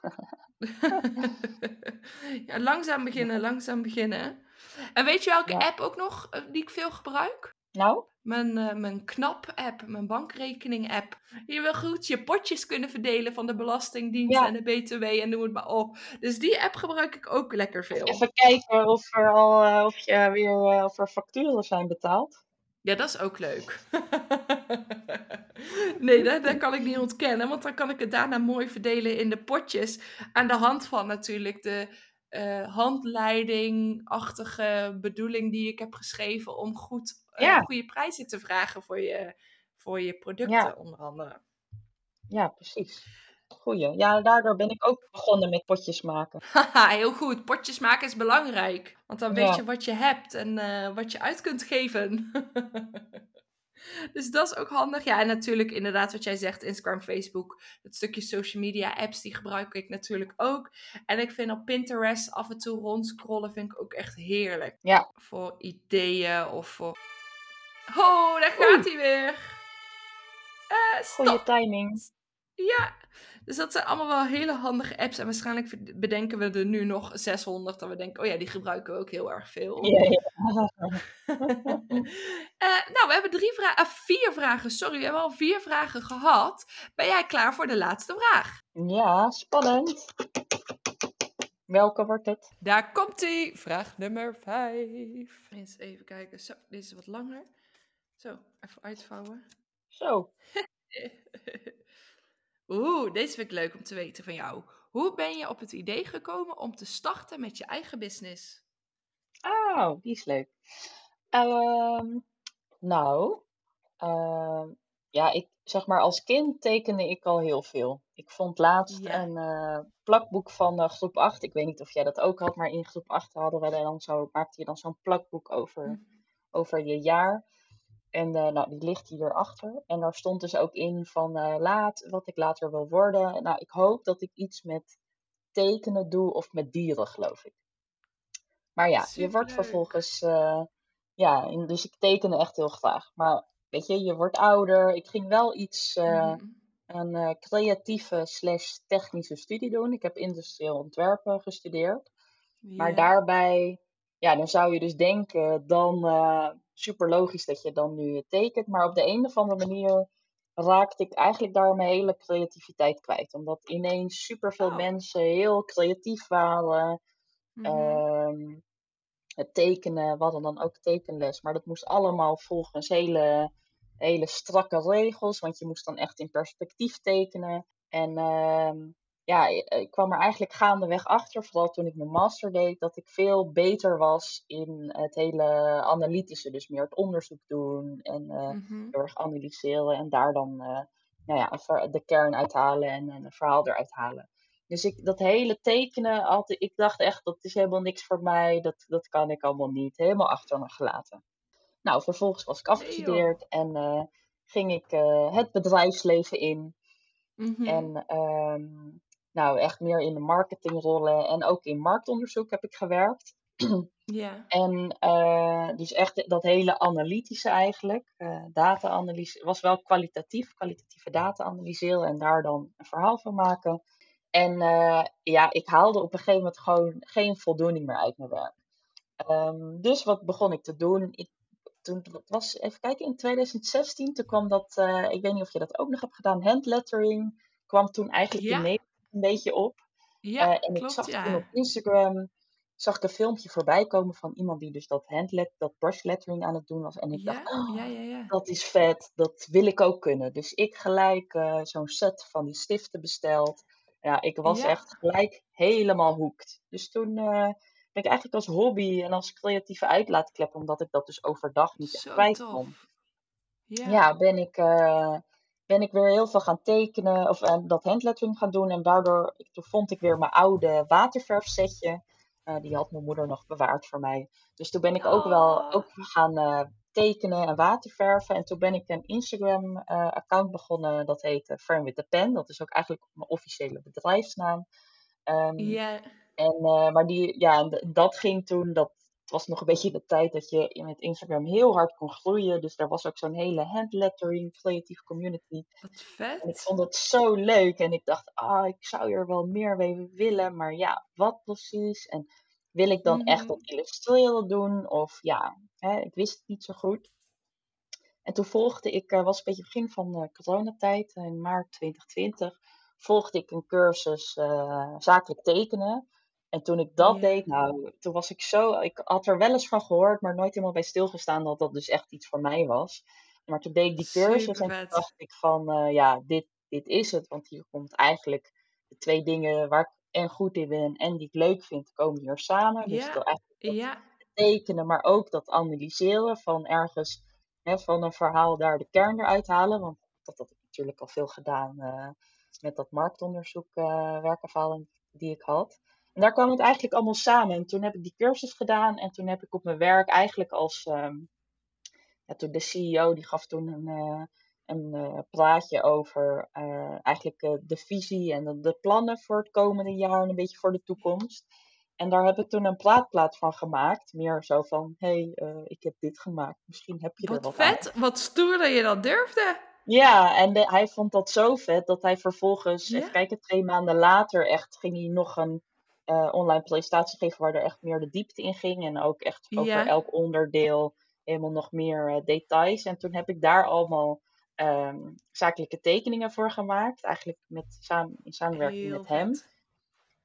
ja, langzaam beginnen, langzaam beginnen. En weet je welke Ja. app ook nog eh, die ik veel gebruik? Nou, Mijn, eh, mijn KNAP-app, mijn bankrekening-app. Je wil goed je potjes kunnen verdelen van de Belastingdienst Ja. en de BTW en noem het maar op. Dus die app gebruik ik ook lekker veel. even kijken of er al eh, of je weer of er facturen zijn betaald. Ja, dat is ook leuk. nee, dat, dat kan ik niet ontkennen, want dan kan ik het daarna mooi verdelen in de potjes. Aan de hand van natuurlijk de eh, handleidingachtige bedoeling die ik heb geschreven om goed, eh, Ja. goede prijzen te vragen voor je, voor je producten, Ja. onder andere. Ja, precies. Goeie. Ja, daardoor ben ik ook begonnen met potjes maken. Haha, heel goed. Potjes maken is belangrijk. Want dan weet Ja. je wat je hebt en eh, wat je uit kunt geven. dus dat is ook handig. Ja, en natuurlijk inderdaad wat jij zegt, Instagram, Facebook. Het stukje social media apps, die gebruik ik natuurlijk ook. En ik vind op Pinterest af en toe rondscrollen vind ik ook echt heerlijk. Ja. Voor ideeën of voor... Oh, daar gaat hij weer. Eh, stop. Goeie timing. Ja, dus dat zijn allemaal wel hele handige apps. En waarschijnlijk bedenken we er nu nog 600. Dat we denken, oh ja, die gebruiken we ook heel erg veel. Ja, ja. Eh, nou, we hebben drie vragen, vier vragen, sorry, we hebben al vier vragen gehad. Ben jij klaar voor de laatste vraag? ja, spannend. Welke wordt het? Daar komt ie, vraag nummer vijf. Eens even kijken, zo, deze is wat langer. Zo, even uitvouwen. Zo. Oeh, deze vind ik leuk om te weten van jou. Hoe ben je op het idee gekomen om te starten met je eigen business? Oh, die is leuk. Ehm, nou, ehm, ja, ik zeg maar als kind tekende ik al heel veel. Ik vond laatst Ja. een eh, plakboek van eh, groep 8. Ik weet niet of jij dat ook had, maar in groep 8 hadden we dan zo, maakte je dan zo'n plakboek over, over je jaar. En eh, nou, die ligt hier achter. En daar stond dus ook in van eh, laat, wat ik later wil worden. Nou, ik hoop dat ik iets met tekenen doe of met dieren, geloof ik. Maar ja, je wordt vervolgens. eh, ja, en dus ik tekende echt heel graag. Maar weet je, je wordt ouder. Ik ging wel iets. Mhm. een creatieve slash technische studie doen. Ik heb industrieel ontwerpen gestudeerd. Maar daarbij, ja, dan zou je dus denken, dan super logisch dat je dan nu tekent. Maar op de een of andere manier raakte ik eigenlijk daar mijn hele creativiteit kwijt. Omdat ineens superveel Oh. mensen heel creatief waren. Mhm. Ehm, het tekenen, we hadden dan ook tekenles, maar dat moest allemaal volgens hele, hele strakke regels, want je moest dan echt in perspectief tekenen. En ehm, ja, ik, ik kwam er eigenlijk gaandeweg achter, vooral toen ik mijn master deed, dat ik veel beter was in het hele analytische, dus meer het onderzoek doen en eh, Mhm. heel erg analyseren en daar dan eh, nou ja, de kern uithalen en een verhaal eruit halen. Dus ik, dat hele tekenen, altijd, ik dacht echt, dat is helemaal niks voor mij, dat, dat kan ik allemaal niet. Helemaal achter me gelaten. Nou, vervolgens was ik Nee, afgestudeerd en eh, ging ik eh, het bedrijfsleven in. Mhm. En ehm, nou, echt meer in de marketingrollen en ook in marktonderzoek heb ik gewerkt. Ja. En eh, dus echt dat hele analytische eigenlijk, eh data-analyse, was wel kwalitatief, kwalitatieve data analyseren en daar dan een verhaal van maken. En eh, ja, ik haalde op een gegeven moment gewoon geen voldoening meer uit mijn werk. Ehm, dus wat begon ik te doen? Ik, toen, dat was, even kijken, in 2016, toen kwam dat, ik weet niet of je dat ook nog hebt gedaan, handlettering kwam toen eigenlijk Ja. in Nederland een beetje op. Ja, Eh, en ik zag toen op Instagram zag ik een filmpje voorbij komen van iemand die dus dat handlet, dat brush lettering aan het doen was. En ik dacht, "Oh, ja, ja, ja. dat is vet, dat wil ik ook kunnen. Dus ik gelijk eh, zo'n set van die stiften besteld. Ja, ik was echt gelijk helemaal hoekt. Dus toen eh, ben ik eigenlijk als hobby en als creatieve uitlaatklep, omdat ik dat dus overdag niet echt kwijt kon. Ja. Ja, ben ik, ben ik weer heel veel gaan tekenen of eh, dat handlettering gaan doen. En daardoor toen vond ik weer mijn oude waterverfsetje. Eh, die had mijn moeder nog bewaard voor mij. Dus toen ben ik ook wel Oh. ook gaan eh, tekenen en waterverven. En toen ben ik een Instagram-account begonnen. Dat heet Firm with the Pen. Dat is ook eigenlijk mijn officiële bedrijfsnaam. Ja. en, maar die, ja, dat ging toen, dat het was nog een beetje de tijd dat je in met Instagram heel hard kon groeien. Dus er was ook zo'n hele handlettering, creatieve community. Wat En ik vet. vond het zo leuk. En ik dacht, ah, ik zou hier wel meer mee willen. Maar ja, wat precies? En wil ik dan echt Mhm. dat illustreren doen? Of ja, hè, ik wist het niet zo goed. En toen volgde ik, eh, was een beetje begin van de coronatijd, in maart 2020, volgde ik een cursus eh, zakelijk tekenen. En toen ik dat Ja. deed, nou, toen was ik zo, ik had er wel eens van gehoord, maar nooit helemaal bij stilgestaan dat dat dus echt iets voor mij was. Maar toen deed ik die cursus en toen dacht ik van, eh, ja, dit, dit is het. Want hier komt eigenlijk de twee dingen waar ik en goed in ben en die ik leuk vind, komen hier samen. Dus Ja. door eigenlijk dat Ja. tekenen, maar ook dat analyseren van ergens hè, van een verhaal daar de kern eruit halen. Want dat had ik natuurlijk al veel gedaan eh, met dat marktonderzoek eh werkervaring die ik had. En daar kwam het eigenlijk allemaal samen. En toen heb ik die cursus gedaan en toen heb ik op mijn werk eigenlijk als ehm, ja, toen de CEO die gaf toen een, eh, een praatje over eh, eigenlijk de visie en de, de plannen voor het komende jaar en een beetje voor de toekomst. En daar heb ik toen een praatplaat van gemaakt. Meer zo van, hé, hey, ik heb dit gemaakt. Misschien heb je er Wat wat aan. vet. Wat stoer dat je dat durfde. Ja, en de- hij vond dat zo vet dat hij vervolgens, even kijken, twee maanden later echt ging hij nog een eh, online presentatie geven waar er echt meer de diepte in ging. En ook echt over Ja. elk onderdeel helemaal nog meer eh, details. En toen heb ik daar allemaal ehm, zakelijke tekeningen voor gemaakt. Eigenlijk met, samen, in samenwerking Heel met hem. vet.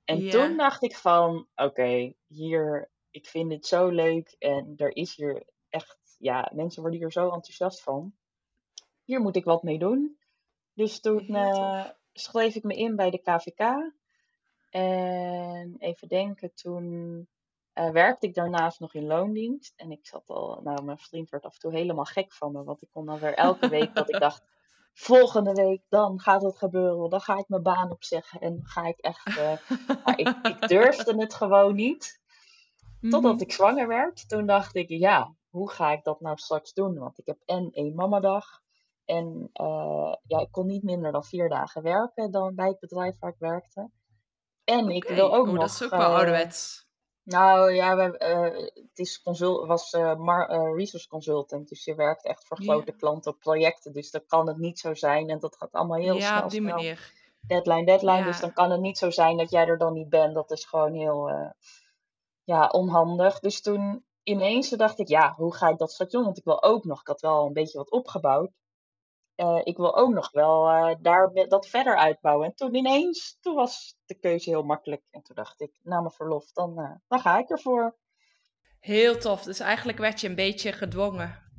En Ja. toen dacht ik van, oké, hier, ik vind dit zo leuk en er is hier echt, ja, mensen worden hier zo enthousiast van. Hier moet ik wat mee doen. Dus toen eh, schreef ik me in bij de KVK. En even denken, toen eh, werkte ik daarnaast nog in loondienst. En ik zat al, nou, mijn vriend werd af en toe helemaal gek van me. Want ik kon dan weer elke week dat ik dacht, volgende week, dan gaat het gebeuren. Dan ga ik mijn baan opzeggen en ga ik echt... eh, maar ik, ik durfde het gewoon niet. Totdat Mhm. ik zwanger werd. Toen dacht ik, ja, hoe ga ik dat nou straks doen? Want ik heb en één mamadag. En eh, ja, ik kon niet minder dan vier dagen werken dan bij het bedrijf waar ik werkte. En ik wil ook Oh, nog... dat is ook wel eh, ouderwets. nou ja, we, eh, het is consult, was eh, mar, resource consultant. Dus je werkt echt voor Ja. grote klanten op projecten. Dus dan kan het niet zo zijn. En dat gaat allemaal heel Ja, snel, op die snel. manier. Deadline, deadline. Dus Ja. dan kan het niet zo zijn dat jij er dan niet bent. Dat is gewoon heel ja, onhandig. Dus toen ineens dacht ik, ja, hoe ga ik dat straks doen? Want ik wil ook nog, ik had wel een beetje wat opgebouwd. Eh, ik wil ook nog wel eh, daar dat verder uitbouwen. En toen ineens, toen was de keuze heel makkelijk. En toen dacht ik, na mijn verlof, dan, uh, dan ga ik ervoor. Heel tof. Dus eigenlijk werd je een beetje gedwongen.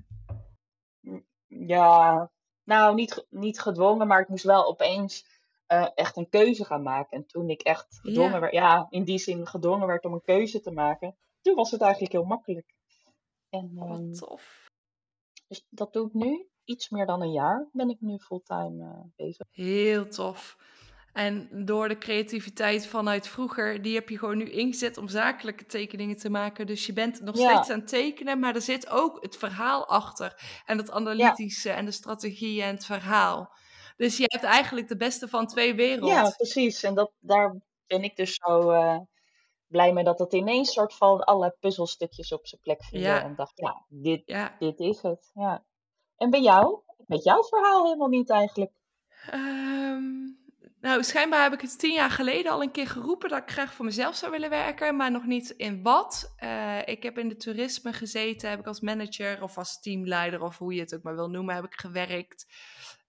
Ja, nou niet, niet gedwongen, maar ik moest wel opeens echt een keuze gaan maken. En toen ik echt gedwongen ja. werd, ja, in die zin gedwongen werd om een keuze te maken, toen was het eigenlijk heel makkelijk. En, Wat ehm, tof. Dus dat doe ik nu. Iets meer dan een jaar ben ik nu fulltime uh, bezig. Heel tof. En door de creativiteit vanuit vroeger, die heb je gewoon nu ingezet om zakelijke tekeningen te maken. Dus je bent nog steeds aan het tekenen, maar er zit ook het verhaal achter. En het analytische en de strategie en het verhaal. Dus je hebt eigenlijk de beste van twee werelden. Ja, precies. En dat, daar ben ik dus zo uh, blij mee dat het ineens soort van alle puzzelstukjes op zijn plek vielen. Ja. En dacht, ja dit, dit is het. Ja. En bij jou? Met jouw verhaal helemaal niet eigenlijk. Um, nou, schijnbaar heb ik het tien jaar geleden al een keer geroepen dat ik graag voor mezelf zou willen werken, maar nog niet in wat. Uh, ik heb in de toerisme gezeten, heb ik als manager of als teamleider of hoe je het ook maar wil noemen, heb ik gewerkt.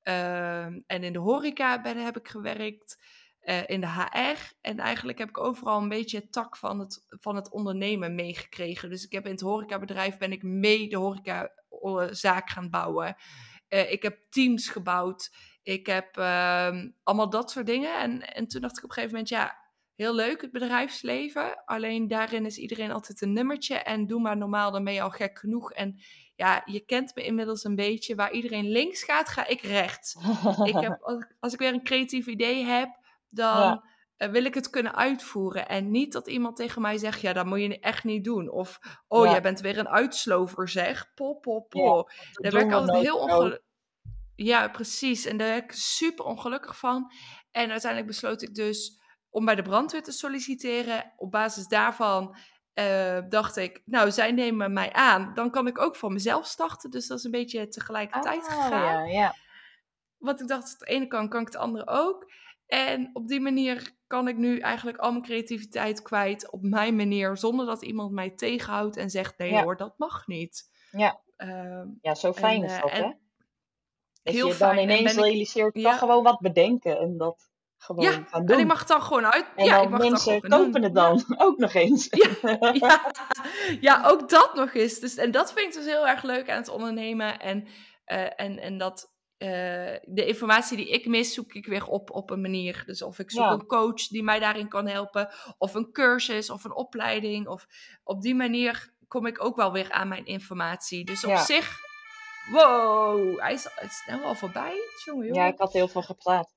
Uh, en in de horeca ben, heb ik gewerkt. Uh, in de HR. En eigenlijk heb ik overal een beetje het tak van het, van het ondernemen meegekregen. Dus ik heb in het horecabedrijf ben ik mee de horecazaak gaan bouwen. Uh, ik heb teams gebouwd. Ik heb uh, allemaal dat soort dingen. En, en toen dacht ik op een gegeven moment, ja, heel leuk het bedrijfsleven. Alleen daarin is iedereen altijd een nummertje. En doe maar normaal, dan ben je al gek genoeg. En ja, je kent me inmiddels een beetje. Waar iedereen links gaat, ga ik rechts. ik heb, als, als ik weer een creatief idee heb, dan ja. Wil ik het kunnen uitvoeren. En niet dat iemand tegen mij zegt, ja, dat moet je echt niet doen. Of, oh, ja. jij bent weer een uitslover, zeg. Po, po, po. daar ben ik altijd heel ongelukkig... Ja, precies. En daar ben ik super ongelukkig van. En uiteindelijk besloot ik dus om bij de brandweer te solliciteren. Op basis daarvan uh, dacht ik, nou, zij nemen mij aan. Dan kan ik ook voor mezelf starten. Dus dat is een beetje tegelijkertijd oh, gegaan. Ja, ja. Want ik dacht, het ene kan, kan ik het andere ook. En op die manier kan ik nu eigenlijk al mijn creativiteit kwijt op mijn manier, zonder dat iemand mij tegenhoudt en zegt: nee hoor, dat mag niet. Ja, uh, ja zo fijn en, is dat, en, hè? Dat heel je dan fijn. ineens ik- realiseert, ik ja. kan gewoon wat bedenken en dat gewoon Ja, gaan doen. En ik mag het dan gewoon uit. En ja, dan ik mag het mensen gewoon kopen doen. het dan ook nog eens. ja, ja, ook dat nog eens. Dus, en dat vind ik dus heel erg leuk aan het ondernemen. En, eh, en, en dat eh, de informatie die ik mis, zoek ik weer op op een manier. Dus of ik zoek Ja. een coach die mij daarin kan helpen. Of een cursus of een opleiding. Of op die manier kom ik ook wel weer aan mijn informatie. Dus op Ja. zich, wow, hij is, het is snel al voorbij. Jongen, jongen. Ja, ik had heel veel gepraat.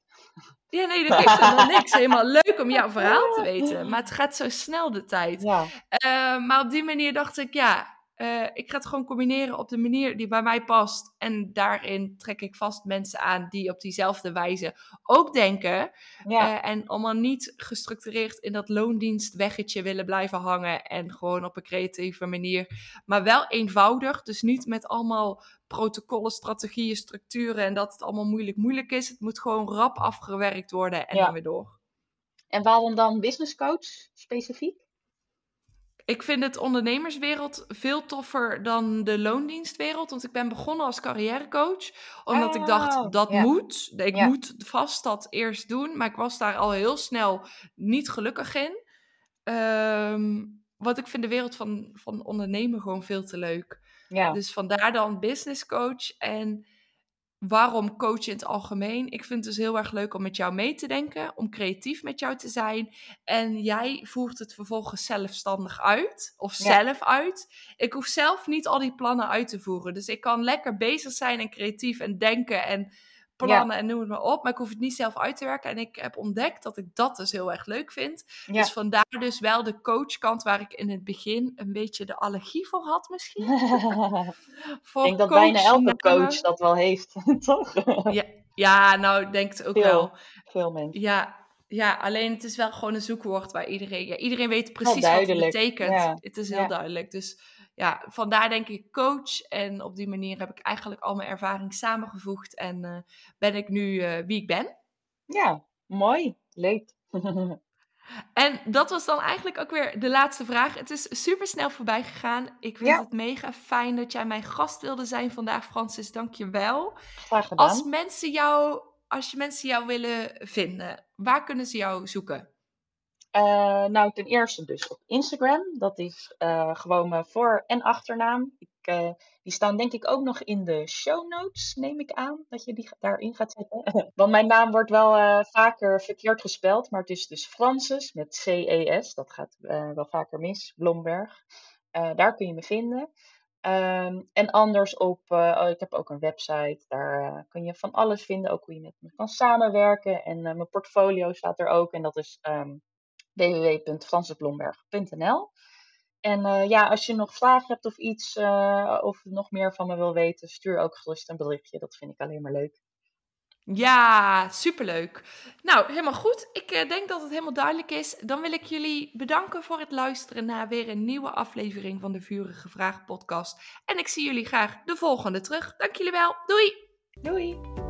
Ja, nee, dat geeft helemaal niks. Helemaal leuk om jouw verhaal te weten. Maar het gaat zo snel de tijd. Ja, Eh, maar op die manier dacht ik, ja, eh, ik ga het gewoon combineren op de manier die bij mij past. En daarin trek ik vast mensen aan die op diezelfde wijze ook denken. ja, Eh, en allemaal niet gestructureerd in dat loondienstweggetje willen blijven hangen. En gewoon op een creatieve manier. Maar wel eenvoudig. Dus niet met allemaal protocollen, strategieën, structuren. En dat het allemaal moeilijk moeilijk is. Het moet gewoon rap afgewerkt worden en Ja. dan weer door. En waarom dan business coach specifiek? Ik vind het ondernemerswereld veel toffer dan de loondienstwereld. Want ik ben begonnen als carrièrecoach. Omdat ik dacht, dat ja. moet. Ik moet vast dat eerst doen. Maar ik was daar al heel snel niet gelukkig in. Ehm, want ik vind de wereld van, van ondernemen gewoon veel te leuk. Ja, Dus vandaar dan business coach. En waarom coach in het algemeen? Ik vind het dus heel erg leuk om met jou mee te denken, om creatief met jou te zijn. En jij voert het vervolgens zelfstandig uit, of Ja. zelf uit. Ik hoef zelf niet al die plannen uit te voeren. Dus ik kan lekker bezig zijn en creatief en denken en plannen en noem het maar op. Maar ik hoef het niet zelf uit te werken. En ik heb ontdekt dat ik dat dus heel erg leuk vind. ja. Dus vandaar dus wel de coachkant waar ik in het begin een beetje de allergie voor had misschien. ik denk dat bijna elke coach dat wel heeft, toch? Ja, ja, nou, ik denk het ook wel. Veel, mensen. Ja, ja, alleen het is wel gewoon een zoekwoord waar iedereen... Ja, iedereen weet precies wat het betekent. ja, Het is heel duidelijk. Dus ja, vandaar denk ik coach. En op die manier heb ik eigenlijk al mijn ervaring samengevoegd. En eh, ben ik nu eh, wie ik ben. Ja, mooi. Leuk. En dat was dan eigenlijk ook weer de laatste vraag. Het is super snel voorbij gegaan. Ik vind het mega fijn dat jij mijn gast wilde zijn vandaag, Francis. Dank je wel. Graag gedaan. Als mensen jou, als je mensen jou willen vinden, waar kunnen ze jou zoeken? Uh, nou, ten eerste dus op Instagram. Dat is uh, gewoon mijn voor- en achternaam. Ik, uh, die staan denk ik ook nog in de show notes, neem ik aan, dat je die daarin gaat zetten. Want mijn naam wordt wel vaker verkeerd gespeld, maar het is dus Francis met C-E-S. Dat gaat wel vaker mis, Blomberg. daar kun je me vinden. Um, en anders op, oh, ik heb ook een website, daar kun je van alles vinden. Ook hoe je met me kan samenwerken. En mijn portfolio staat er ook. En dat is um, www.fransesblomberg.nl. En uh, ja, als je nog vragen hebt of iets, uh, of nog meer van me wil weten, stuur ook gerust een berichtje. Dat vind ik alleen maar leuk. Ja, superleuk. Nou, helemaal goed. Ik uh, denk dat het helemaal duidelijk is. Dan wil ik jullie bedanken voor het luisteren naar weer een nieuwe aflevering van de Vurige Vraag podcast. En ik zie jullie graag de volgende terug. Dank jullie wel. Doei! Doei!